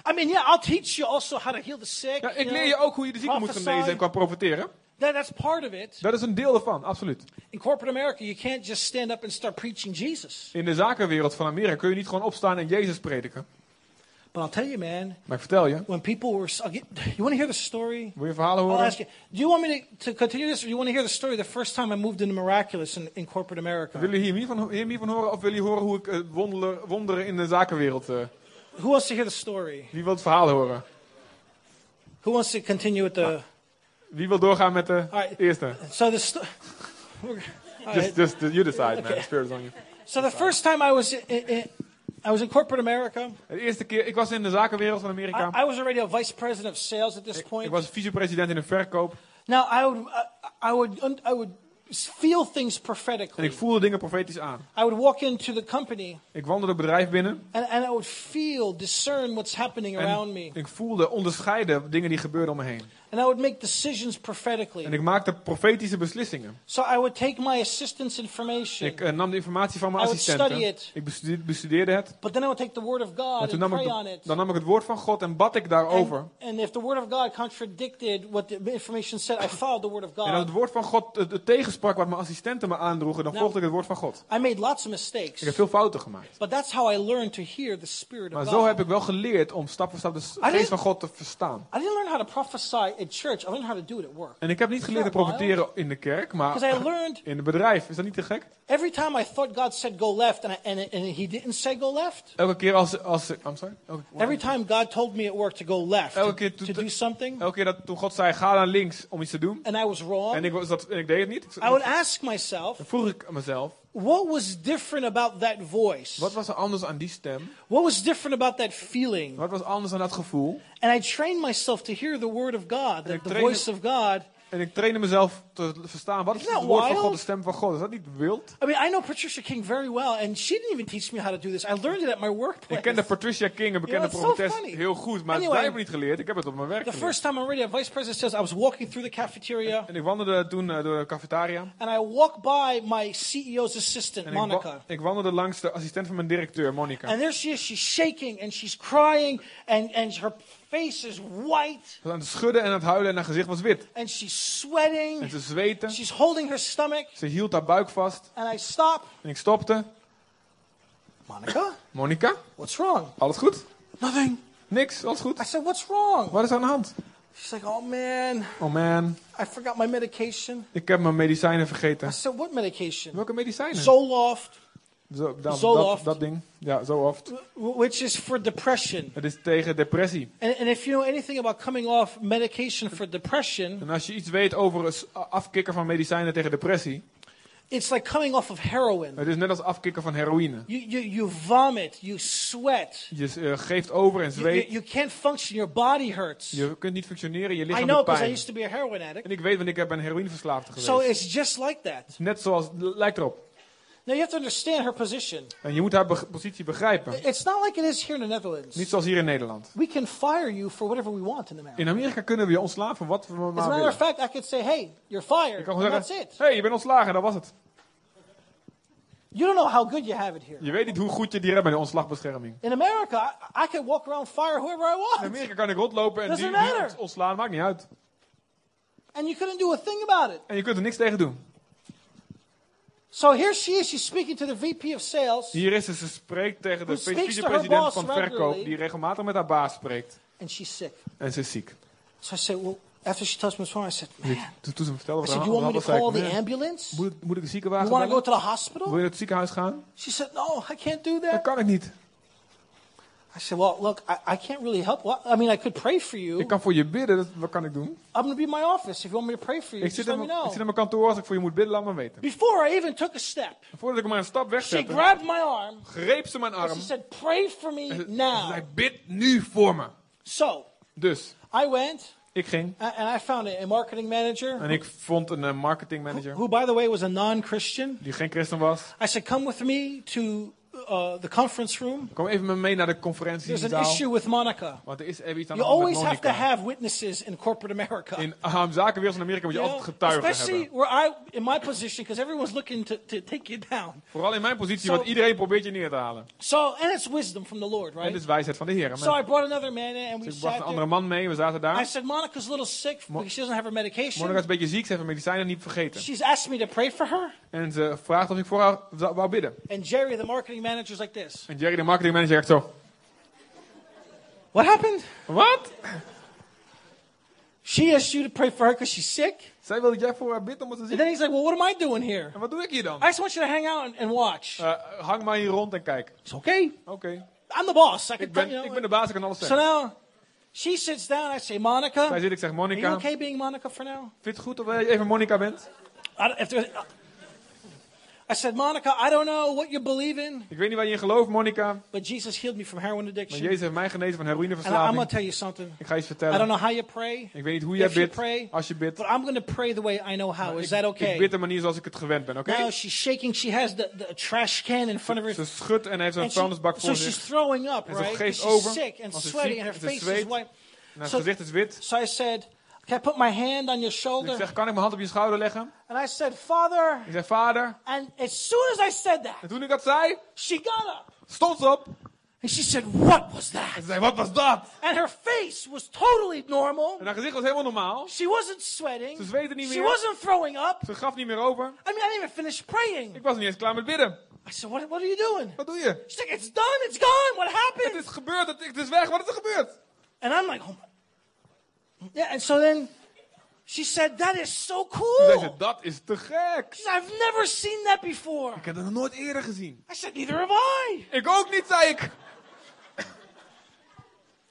I mean, yeah, I'll teach you also how to heal the sick. Ja, ik leer je ook hoe je de zieken moet genezen en kan profiteren. That, that's part of it. Dat is een deel ervan, absoluut. In corporate America, you can't just stand up and start preaching Jesus. In de zakenwereld van Amerika kun je niet gewoon opstaan en Jezus prediken. But I'll tell you, man, Maar ik vertel je, when people were, get, you want to hear the story? wil je verhalen I'll ask you, do you want me to, to continue this, or you want to hear the story the first time I moved into Miraculous in, in corporate America? Willen jullie hier meer van, hier meer van horen of willen jullie horen hoe ik eh, wonderen, wonderen in de zakenwereld... eh, Who wants to hear the story? wie wil het verhaal horen? Who wants to continue with the? Wie wil doorgaan met de Alright. eerste? So the sto- Just, just you decide, man. Okay. The spirit is on you. so the first time I was in, in, I was in corporate America. De eerste keer, ik was in de zakenwereld van Amerika. I, I was already a vice president of sales at this Ik point. was vicepresident in de verkoop. Now I would I, I would I would feel things En prophetically. ik voelde dingen profetisch aan. I would walk into the company Ik wandelde het bedrijf binnen. and, and I would feel, discern what's happening around En me. ik voelde onderscheiden dingen die gebeurden om me heen. And I would make decisions En prophetically. ik maakte profetische beslissingen. So I would take my assistant's information, Ik eh, nam de informatie van mijn I would study it. Ik bestudeerde, bestudeerde het. but then I would take the word of En God and ik, pray on de- it. dan nam ik het woord van God en bad ik daarover. And, and if the word of God contradicted what the information said, I followed the word of En als het God. woord van God het, het tegensprak wat mijn assistenten me aandroegen, dan Nou. volgde ik het woord van God. I made lots of Ik mistakes, heb veel fouten gemaakt. but that's how I learned to hear the Spirit Maar of zo heb God. ik wel geleerd om stap voor stap de geest van God te verstaan. I didn't learn how to prophesy at church. I learned how to do it at work. En ik heb niet geleerd te profiteren in de kerk, Because I maar learned in het bedrijf. Is dat niet te gek? every time I thought God said go left and, I, and, and He didn't say go left. Elke keer als... als I'm sorry? Elke, Every time God told me at work to go left, Elke to, keer to to- do something, elke keer dat toen God zei, ga naar links om iets te doen. and I was wrong, En ik, was dat, en ik deed het niet. Ik- I would ask myself, Dan vroeg ik mezelf, what was different about that voice? wat was er anders aan die stem? What was different about that feeling? Wat was anders aan dat gevoel? And I trained myself to hear the word of God, the, the voice of God. En ik trainde mezelf te verstaan, wat is het woord van? God, de stem van God? Is dat niet wild? I mean, I know Patricia King very well, and she didn't even teach me how to do this. I learned it at my workplace. Ik kende Patricia King, een bekende profetes, funny. heel goed. Maar Anyway. hebben niet geleerd. Ik heb het op mijn werk The geleerd. first time I'm already a vice president says I was walking through the cafeteria, En ik wandelde toen eh, door de cafetaria. and I walked by my CEO's assistant, En ik, wa- Monica. ik wandelde langs de assistent van mijn directeur, Monica. And there she is. She's shaking and she's crying, and, and her face is white, Ze was aan het schudden en aan het huilen en haar gezicht was wit. and she's En sweating. ze zweette. She's holding her stomach, Ze hield haar buik vast. and I stop. En ik stopte. Monica, Monica, what's wrong? alles goed? Nothing. Niks, alles I goed? said, what's wrong? Wat is er aan de hand? She's like, oh man, Oh man, I forgot my medication. ik heb mijn medicijnen I vergeten. said, what medication? Welke medicijnen? Zoloft, Zo, dat, Zoloft. dat, dat ding. Ja, zo oft. which is for depression. Het is tegen depressie. And, and if you know anything about coming off medication for depression, En als je iets weet over het afkicken van medicijnen tegen depressie, it's like coming off of heroin. het is net als afkicken van heroïne. You, you, you vomit, you sweat, Je eh, geeft over en you, you, zweet. you can't function, your body hurts. Je kunt niet functioneren, je I lichaam know doet because I pijn. used to be a heroin addict. En ik weet, want ik heb een heroïneverslaafde geweest. So it's just like that. Net zoals, lijkt erop. Now you have to understand her position. En je moet haar be- positie begrijpen. It's not like it is here in the Netherlands. Niet zoals hier in Nederland. We can fire you for whatever we want in America. In Amerika kunnen we je ontslaan van wat we As maar a matter willen. of fact, I could say, hey, you're fired. Je kan that's zeggen, it. hey, je bent ontslagen, dat was het. You don't know how good you have it here. Je weet niet hoe goed je die hebt bij de ontslagbescherming. In America, I, could walk around fire whoever I In want. Amerika kan ik rondlopen en die, Doesn't die ontslaan, maakt niet uit. And you couldn't do a thing about it. En je kunt er niks tegen doen. So here she is. She's speaking to the VP of sales. Hier is ze, ze spreekt tegen de vicepresident van verkoop, die regelmatig met haar baas spreekt. And she's sick. En ze is ziek. So I said, well, after she tells me what's wrong, I said, man. Toen, toen ze me vertelde wat er aan you want me de to hand was, zei the ik, "Nee, ambulance? moet, moet ik de You ziekenwagen want to go bellen? to the Wil hospital? je naar het ziekenhuis gaan? She said, no, I can't do Dat that. kan ik niet. I said, well, look, I, I can't really help. Well, I mean, I could pray for you. Ik kan voor je bidden, dat, wat kan ik doen? I'm going to be in my office. If you want me to pray for you, Ik zit, just let in me mijn, ik zit in mijn kantoor, als ik voor je moet bidden, laat me weten. Before I even took a step, Voordat ik maar een stap she wegzette, grabbed my arm greep ze mijn and arm. she said, pray for me Ze now. zei, bid nu voor me. So Dus, I went ik ging a- and I found a, a marketing manager en ik vond een eh, marketingmanager who, by the way, was a non-Christian. die geen christen was. I said, come with me to uh, the conference room. Kom even met me mee naar de There's an conferentiezaal. issue with Monica. Want er is even iets aan You de hand met always have to have witnesses in corporate America. In uh, zakenwereld in Amerika moet je You altijd getuigen especially hebben. where I, in my position, because everyone's looking to, to take you down. Vooral in mijn positie, So- want iedereen probeert je neer te halen. So, and it's wisdom from the Lord, En right? dit is wijsheid van de Heer. So I brought another man in and we Dus ik bracht een andere man mee, we zaten I daar. said, Monica's a little sick because she doesn't have her medication. Monica is een beetje ziek, ze heeft haar medicijnen niet vergeten. She's asked me to pray for her. En ze vraagt of ik voor haar wou bidden. And Jerry, the marketing manager, is like this. En Jerry, de marketingmanager, zegt zo. What happened? Wat? She asked you to pray for her because she's sick? Zij wil dat jij voor haar bidt omdat ze And ziek then he's like, well, what am I doing here? En wat doe ik hier dan? I just want you to hang out and, and watch. Eh, hang maar hier rond en kijk. It's okay. Oké. I'm the boss. I can Ik, ben, you. ik know. ben de baas, ik kan alles So zeggen. now she sits down. I say, Monica, Zij zit, ik zeg you Monica. okay being Monica for now? Vind je het goed dat jij even Monica bent? I, don't- if there's- I said, Monica, I don't know what you believe in, Ik weet niet waar je in gelooft, Monica. but Jesus healed me from heroin Maar addiction. Jezus heeft mij genezen van And I, I'm heroïneverslaving. tell you something. Ik ga iets I don't vertellen. know how you pray, Ik weet niet hoe jij if you bidt, pray, als je bidt. but I'm to pray the way I know how. Is Ik, that ik okay? bid de manier zoals ik het gewend ben, oké? Now she's shaking. She has the, the trash can in front of her. Ze schudt en heeft zo'n And she- vuilnisbak so voor she's zich. throwing up, En ze right? geeft she's over. sick and sweaty and her face is white. En haar So- gezicht is wit. So I said, Can I put my hand on your Ik shoulder? zeg, kan ik mijn hand op je schouder leggen? And I said, Father. Ik zeg, vader. And as soon as I said that, En toen ik dat zei, she got up. stond ze op. And she said, What was En that? ze zei, wat was dat? And her face was totally normal. En haar gezicht was helemaal normaal. She wasn't sweating. Ze zweette niet She meer. wasn't throwing up. Ze gaf niet meer over. I mean, I didn't even finish praying. Ik was niet eens klaar met bidden. I said, What, what are you doing? Wat doe je? She's like, It's done. It's gone. What Het happened? is gebeurd, het, het is weg. Wat is er gebeurd? And I'm like, Oh my. Yeah. And so then she said, That is so Toen zei ze, cool. dat is te gek. She said, I've never seen that before. Ik heb dat nog nooit eerder gezien. I said, Neither have I. Ik ook niet, zei ik.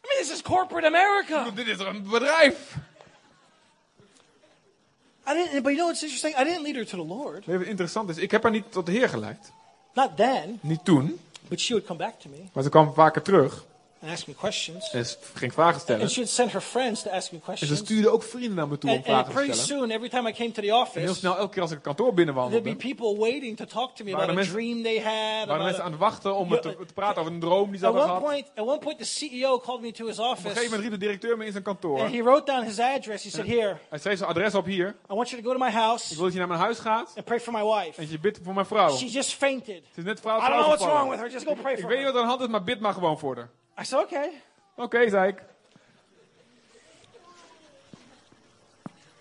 I mean, this is corporate America. Dit is een bedrijf. I didn't, but you know what's interesting? I didn't lead her to the Lord. Weet je wat interessant is? Ik heb haar niet tot de Heer geleid. Not then, Niet toen. but she would come back to me Maar ze kwam vaker terug. And ask me questions. En ze ging vragen stellen. And she would send her friends to ask me En ze questions. stuurde ook vrienden naar me toe om And, and vragen te pretty stellen. soon, every time I came to the En heel office, snel, elke keer als ik het kantoor there'd be binnenwandelde, people waiting to talk to me Waren about er a mensen- dream they had. waren mensen aan het wachten om het te, te praten over een droom die ze at, hadden one gehad. point, at one point, the CEO called me to his Op een gegeven office moment riep de directeur me in zijn kantoor. and he wrote down his address. He said, Here, Hij schreef zijn adres op hier. I want you to go to my Ik house wil dat je naar mijn huis gaat and pray for my wife. en je bidt voor mijn vrouw. She Ze just fainted. is net vrouw I don't know what's wrong with her. Just go pray Ik for weet niet her. wat er aan de hand is, maar bid maar gewoon voor haar. I said, Okay. Oké, zei ik.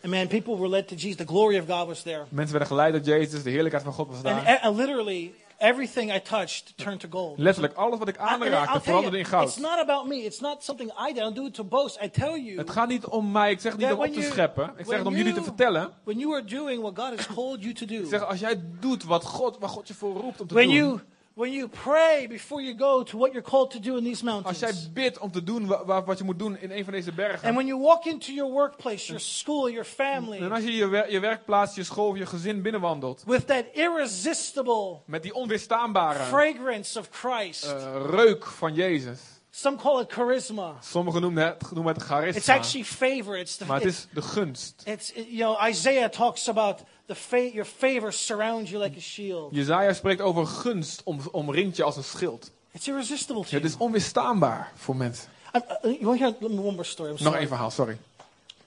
And man, people were led to Jesus. The glory of God was there. Mensen werden geleid door Jezus, de heerlijkheid van God was And, daar. and literally, everything I touched turned to gold. Letterlijk, alles wat ik aanraakte tell veranderde in you, it's goud. not about me. It's not something I do. I don't do it to boast. I tell you, Het gaat niet om mij, ik zeg het niet om op te scheppen. Ik zeg het om jullie te vertellen. when you are doing what God has called you to do, Ik zeg, als jij doet wat God, waar God je voor roept om te when doen. When you pray before you go to what you're called to do in these Als mountains, jij bidt om te doen wa- wa- wat je moet doen in een van deze bergen. and when you walk into your workplace, your school, your family, En als je je, wer- je werkplaats, je school, je gezin binnenwandelt. with that irresistible Met die onweerstaanbare fragrance of Christ, eh, reuk van Jezus. Some call it charisma. Sommigen noemen het, noemen het It's charisma. actually favor. It's the Maar het it's, is de gunst. it's you know Isaiah talks about the fa- your favor surrounds you like a shield. Jezaja spreekt over gunst om, omringt je als een schild. It's irresistible to Het you. is onweerstaanbaar voor mensen. I- you want to hear one more story? I'm Nog één verhaal, sorry.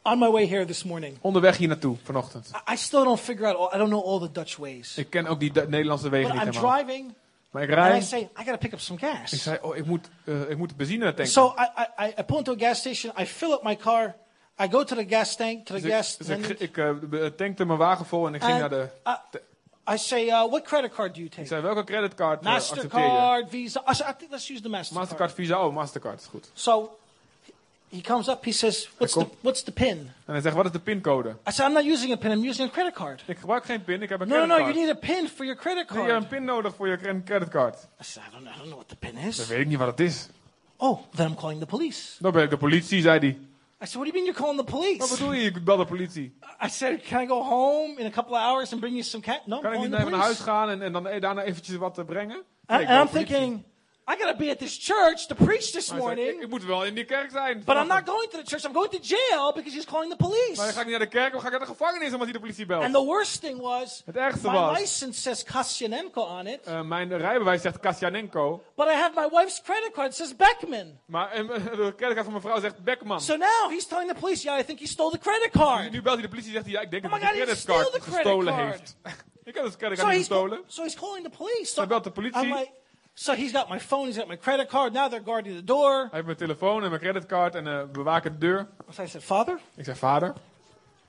On my way here this morning, Onderweg hier naartoe vanochtend. I- I still don't figure out. All, I don't know all the Dutch ways. Ik ken ook die Du- Nederlandse wegen But niet I'm helemaal. driving, Maar ik and I rijd. say I got to pick up some Ik gas. zei, oh, ik moet, eh, ik moet benzine tanken. So I, I, I- I pull into a gas station. I fill up my car. I go to the gas tank to the Dus gas. ik, dus ik, ik eh, be- tankte mijn wagen vol en ik ging naar de... I, I say, uh, "What credit card do you Ik take? zei, welke creditcard eh, accepteer je? Mastercard, Visa." I said, "I think let's use the Mastercard." Mastercard, Visa. Oh, Mastercard, is goed. So he comes up. He says, "What's the What's the pin?" En hij zegt, wat is de pincode? I said, "I'm not using a pin. I'm using a credit card." Ik gebruik geen pin, ik heb een No, no, no. You creditcard. need a pin for your credit Nee, je hebt card. een pin nodig voor je cre- creditcard. I said, "I don't, know- I don't know what the pin Dan is." weet ik niet wat het is. Oh, then I'm calling the police. Dan ben ik de politie, zei hij. I said, "What do you mean you're calling the Wat police?" bedoel je? Ik bel de politie. I said, "Can I go home in a couple of hours and bring you some cash?" No, Kan ik niet naar huis gaan en, en dan eh, daarna eventjes wat brengen? And, Nee, ik and I'm thinking, I got to be at this church to preach this hij zei, ik, morning, ik moet wel in die kerk zijn. but I'm not going to the church. I'm going to jail because he's calling the Maar dan police. ga ik niet naar de kerk, dan ga ik naar de gevangenis omdat hij de politie belt. And the worst thing was, Het ergste my was, license says Kasianenko on it, eh, mijn rijbewijs zegt Kasjanenko, but I have my wife's credit card. It says Beckman. maar eh, de creditcard van mijn vrouw zegt Beckman. So now he's telling the police, yeah, I think he stole the credit card. Nu belt hij de politie en zegt hij, ja, ik denk Oh dat my hij de God, he creditcard the credit gestolen card. heeft. ik heb de So creditcard niet he's, gestolen. so he's calling the police. So Hij belt de politie. I'm like, so he's got my phone, he's got my credit card. Now they're guarding the door. Hij heeft mijn telefoon en mijn creditcard en eh bewaken de deur. So I said, Father, Ik zeg, vader,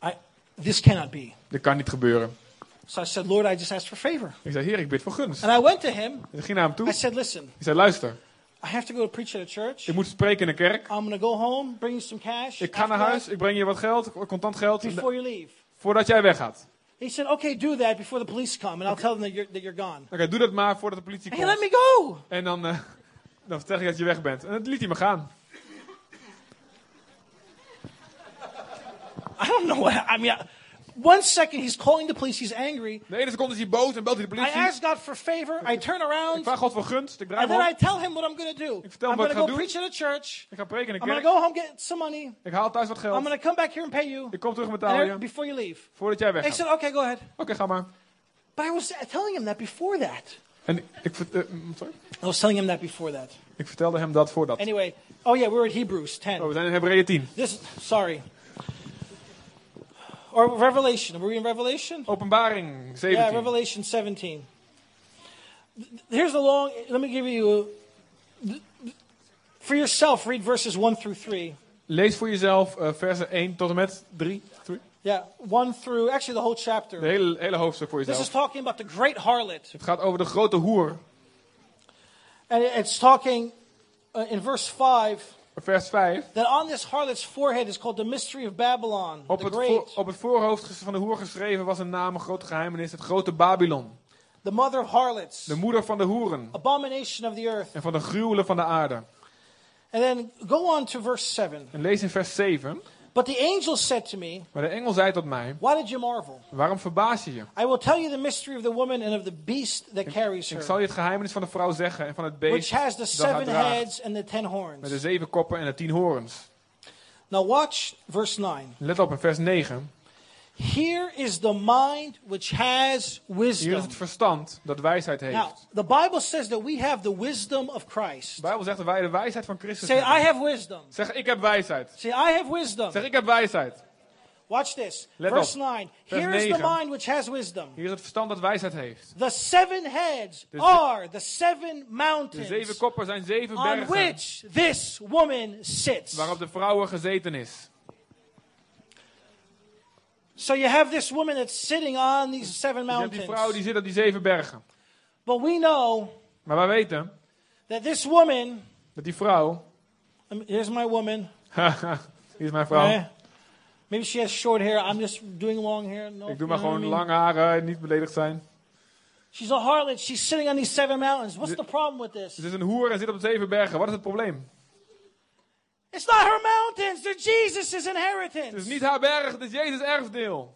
I, this cannot be. dit kan niet gebeuren. So I said, Lord, I just asked for favor. Ik zei, heer, ik bid voor gunst. And I went to him. Ik ging naar hem toe. I said, listen, Ik zei, luister, I have to go to preach at a church. Ik moet spreken in de kerk. I'm to go home, bring you some cash. Ik ga naar huis, ik breng je wat geld, contant geld, before you leave. voordat jij weggaat. He said, okay, do that before the police come, and I'll tell them that you're, that you're gone. Oké, doe dat maar voordat de politie Hey, let me go. En dan, eh, dan vertel je dat je weg bent. En dan liet hij me gaan. I don't know what, I mean, I- one second he's calling the police, he's angry. De ene seconde is hij boos en belt hij de I politie. ask God for favor, I turn Ik around, vraag God voor gunst, ik draai and then I tell him what I'm going to do. Ik vertel I'm hem wat going to ik go ga doen. preach at a church. Ik ga preken in de I'm going kerk. to go home, get some money, Ik haal thuis wat I'm geld. going to come back here and pay you Ik kom terug betalen then- je. before you leave. Voordat jij weggaat. said, okay, go ahead. Oké, ga maar. But I was telling him that before that. En ik, mm, sorry? I was telling him that before that. ik vertelde hem dat voordat. Anyway, oh yeah, we were at Hebrews 10. Oh, we zijn in Hebreeën 10. This, sorry. Or Revelation. Were we in Revelation? Openbaring Yeah, 17. Revelation 17. Here's the long, let me give you, for yourself, read verses 1 through 3. Lees voor jezelf eh, versen 1 tot en met 3. Three. Yeah, 1 through, actually the whole De chapter. hele, hele hoofdstuk voor This is jezelf. talking about the great harlot. Het gaat over de grote hoer. And it's talking uh, in verse 5 Vers 5. that on this harlot's forehead is called the mystery of Babylon, Op the het, great, op het voorhoofd van de hoer geschreven was een naam, een grote geheimenis, het grote Babylon. the mother of harlots, De moeder van de hoeren abomination of the earth. en van de gruwelen van de aarde. And then go on to verse 7. En lees in vers 7. But the angel said to me, Maar de engel zei tot mij, Why did you marvel? waarom verbaas je je? I will tell you the mystery of the woman and of the beast that carries Ik zal her, je het geheimenis van de vrouw zeggen en van het which beest has the seven heads and the ten Met de horns. zeven koppen en de tien horens. Now watch verse 9. Let op in vers 9. Here is the mind which has Hier is wisdom. het verstand dat wijsheid Now, heeft. the Bible says that we have the wisdom of Christ. De Bijbel zegt dat wij de wijsheid van Christus Say, I hebben. have wisdom. Zeg, ik heb wijsheid. Say, I have wisdom. Zeg, ik heb wijsheid. Watch this. Let Verse op. 9. Vers Here is the 9. mind which has wisdom. Hier is het verstand dat wijsheid heeft. The seven heads De are the seven De mountains zeven koppen zijn zeven on bergen which this woman sits. waarop de vrouwen gezeten is. So you have this woman that's sitting on these seven Je hebt die vrouw mountains. die zit op die zeven bergen. But we know Maar wij weten that this woman, dat die vrouw... um, here's my woman. Hier is mijn vrouw. Eh, Maybe she has short hair. I'm just doing long hair. No, Ik doe maar gewoon what I mean? lange haren, niet beledigd zijn. She's a harlot. She's sitting on these seven mountains. What's the problem with this? Ze is een hoer en zit op de zeven bergen. Wat is het probleem? It's not her mountains. They're Jesus' Het is inheritance. niet haar berg, het is Jezus' erfdeel.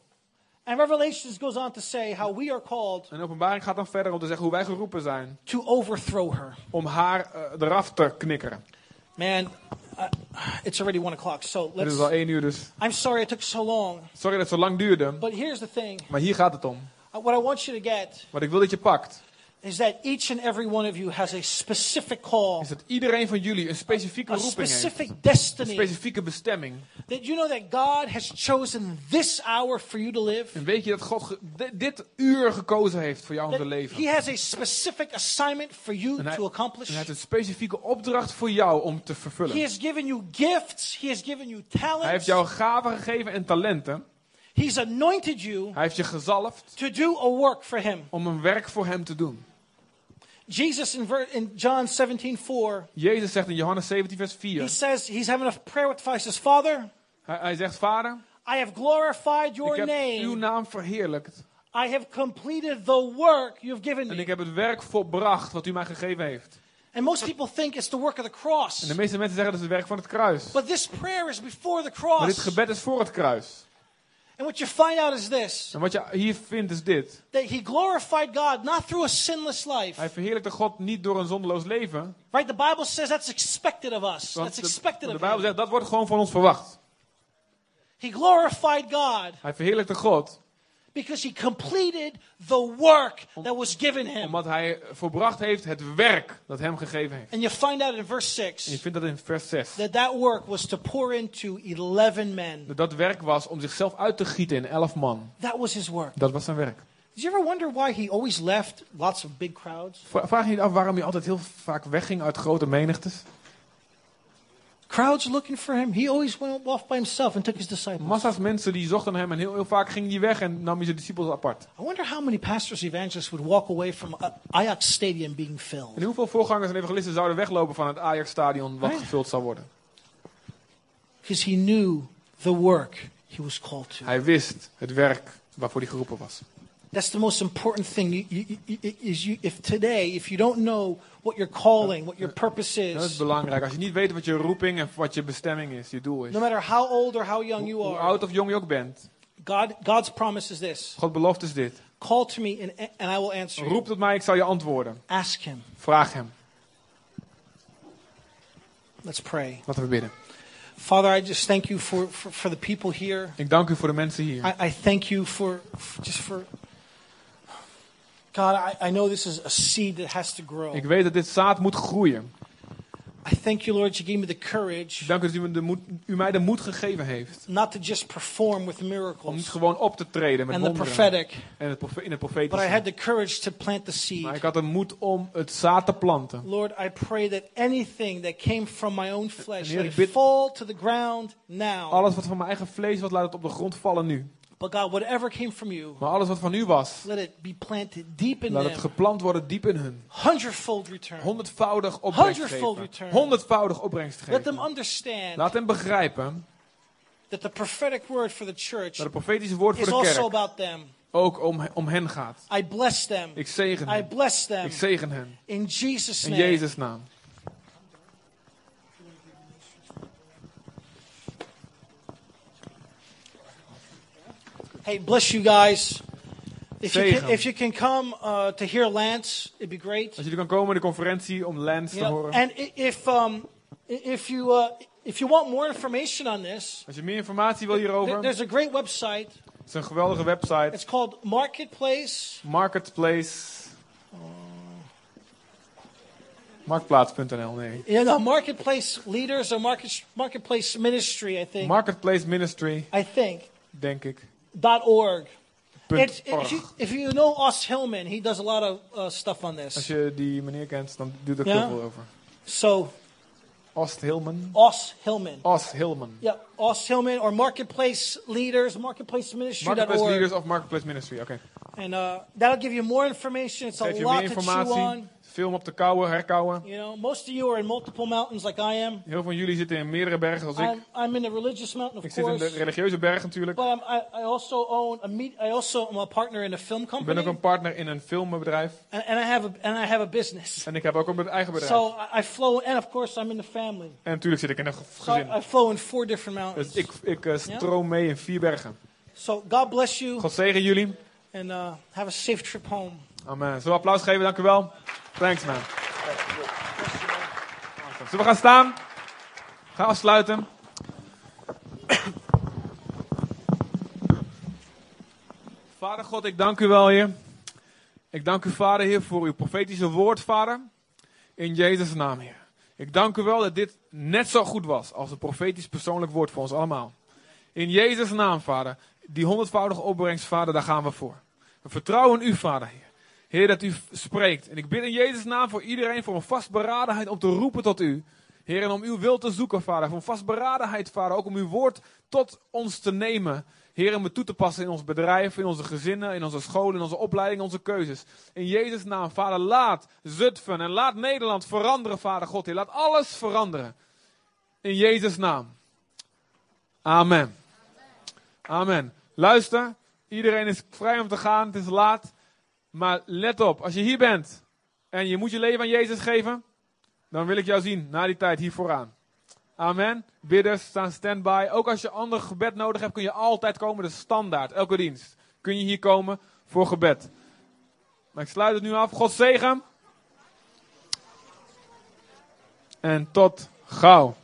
And Revelations goes on to say how we are called En openbaring gaat dan verder om te zeggen hoe wij geroepen zijn. to overthrow her. Om haar eh, eraf te knikkeren. Man, uh, it's already one o'clock. So Het let's. is al één uur dus. I'm sorry it took so long. Sorry dat het zo lang duurde. But here's the thing. Maar hier gaat het om. Uh, What I want you to get Wat ik wil dat je pakt. Is that each and every one of you has a specific call, Is dat iedereen van jullie een specifieke a roeping heeft. specific Een destiny. specifieke bestemming. That you know that God has chosen this hour for you to live. En weet je dat God dit uur gekozen heeft voor jou om te leven. He has a specific assignment for you hij, to accomplish. en hij heeft een specifieke opdracht voor jou om te He vervullen. has given you gifts. He has given you Hij heeft talents. jou gaven gegeven en talenten. He's anointed you Hij heeft je gezalfd to do a work for Him. om een werk voor hem te doen. Jesus in, in John 17, 4, Jezus zegt in Johannes 17 vers he 4. says, he's having a prayer with Father. He says, Father, Hij, hij zegt, vader, I have glorified ik your heb uw name. naam verheerlijkt. I have completed the work you've given En me. ik heb het werk volbracht wat u mij gegeven heeft. And most people think it's the work of the En cross. de meeste mensen zeggen dat is het werk van het kruis. But this prayer is before the Maar dit cross. gebed is voor het kruis. And what you find out is this En wat je hier vindt is dit. that he glorified God not through a sinless life. Hij verheerlijkte God niet door een zondeloos leven. Right? The Bible says that's expected of us. Want That's de, expected de of Bijbel zegt dat wordt gewoon van ons verwacht. He glorified God Hij verheerlijkte God because he completed the work that was given him. omdat hij volbracht heeft het werk dat hem gegeven heeft. And you find out in verse En je 6 vindt dat in vers 6. that that work was to pour into 11 men. Dat dat werk was om zichzelf uit te gieten in elf man. That was his work. Dat was zijn werk. Did you ever wonder why he always left lots of big crowds? Vra- Vraag je niet af waarom hij altijd heel vaak wegging uit grote menigtes? Crowds looking for him. He always went off by himself and took his disciples. Massa's mensen die zochten hem en heel, heel vaak ging hij weg en nam hij zijn discipels apart. I wonder how many pastors, evangelists would walk away from uh, Ajax Stadium being filled. En hoeveel voorgangers en evangelisten zouden weglopen van het Ajax-stadion wat Right. gevuld zou worden? Because he knew the work he was called to. Hij wist het werk waarvoor hij geroepen was. That's the most important thing. You, you, you, is you, if today, if you don't know what your calling, what your purpose Dat is is, belangrijk. Als je niet weet wat je roeping en wat je bestemming is, je doel is. no matter how old or how young you Hoe are, oud of jong je ook bent, God, God's promise is this: God belooft is dit. Call to me, and, and I will answer you. Roep tot mij, ik zal je antwoorden. Ask Him. Vraag hem. Let's pray. Laten we bidden. Father, I just thank you for, for, for the people here. Ik dank u voor de mensen hier. I, I thank you for, for just for. God, I, I know this is a seed that has to grow. Ik weet dat dit zaad moet groeien. I thank you, Lord, you gave me the courage dank u dat u, me de moed, u mij de moed gegeven heeft. not to just perform with Om niet miracles gewoon op te treden met and the wonderen. prophetic, En het profe- in het but I profetische. had the courage to plant the seed. Maar ik had de moed om het zaad te planten. Lord, I pray that anything that came from my own flesh, let it fall to the ground now. Alles wat van mijn eigen vlees was, laat het op de grond vallen nu. But God, whatever came from you, Maar alles wat van u was, let it be planted deep in laat het them. geplant worden diep in hun. Hundredfold return. Honderdvoudig opbrengst Hundredfold geven. return. Honderdvoudig opbrengst Let them geven. understand Laat hem begrijpen that the prophetic word for the church dat het profetische woord voor is de also kerk about them. ook om, om hen gaat. I bless them. Ik zegen I hen. bless them Ik zegen hen. in Jesus' In name. Jezus' naam. Hey, bless you guys. If you can, if you can come uh, to hear Lance, it'd be great. Als jullie kan komen de conferentie om Lance You te know, horen. and if um, if you uh, if you want more information on this, Als je meer informatie wil hierover, there's a great website. het is een geweldige website. It's called Marketplace. Marketplace. Marktplaats.nl, nee. You know, Marketplace Leaders or market, Marketplace Ministry, I think. Marketplace Ministry, I think denk ik. Dot org. It's, if, you, if you know Os Hillman, he does a lot of uh, stuff on Als this. je die meneer kent, dan doet er heel veel over. So Ost Hillman. Os Hillman. Os Hillman. Yeah, Os Hillman or Marketplace Leaders, Marketplace Ministry. Marketplace Leaders of Marketplace Ministry, Okay. And uh, that'll give you more information. It's a Geef je lot to chew on. Film op te kouwen, herkouwen. You know, most of you are in multiple mountains like I am. Heel veel van jullie zitten in meerdere bergen als ik. I'm, in the religious mountain, of Ik zit in de religieuze berg natuurlijk. But I'm, I, I also own a meet, I also am a partner in a film Ik ben company, ook een partner in een filmbedrijf. and, and I have a and I have a business. En ik heb ook een eigen bedrijf. So I, flow, and of course I'm in the family. En natuurlijk zit ik in een ge- So I, gezin. Flow in four different mountains. Dus ik, ik eh, stroom mee in vier bergen. So God bless you, God zegen jullie. and uh, have a safe trip home. Amen. Zullen we applaus geven? Dank u wel. Thanks man. Zullen we gaan staan? Gaan afsluiten. Vader God, ik dank u wel, Heer. Ik dank u, Vader, Heer, voor uw profetische woord, Vader. In Jezus' naam, Heer. Ik dank u wel dat dit net zo goed was als een profetisch persoonlijk woord voor ons allemaal. In Jezus' naam, Vader. Die honderdvoudige opbrengst, Vader, daar gaan we voor. We vertrouwen u, Vader, Heer. Heer, dat u spreekt. En ik bid in Jezus' naam voor iedereen voor een vastberadenheid om te roepen tot u. Heer, en om uw wil te zoeken, Vader. Voor een vastberadenheid, Vader. Ook om uw woord tot ons te nemen. Heer, om het toe te passen in ons bedrijf, in onze gezinnen, in onze scholen, in onze opleiding, in onze keuzes. In Jezus' naam, Vader, laat Zutphen en laat Nederland veranderen, Vader God. Heer, laat alles veranderen. In Jezus' naam. Amen. Amen. Luister, iedereen is vrij om te gaan, het is laat. Maar let op, als je hier bent en je moet je leven aan Jezus geven, dan wil ik jou zien na die tijd hier vooraan. Amen. Bidders staan standby. Ook als je ander gebed nodig hebt, kun je altijd komen. Is standaard, elke dienst. Kun je hier komen voor gebed. Maar ik sluit het nu af. God zegen. En tot gauw.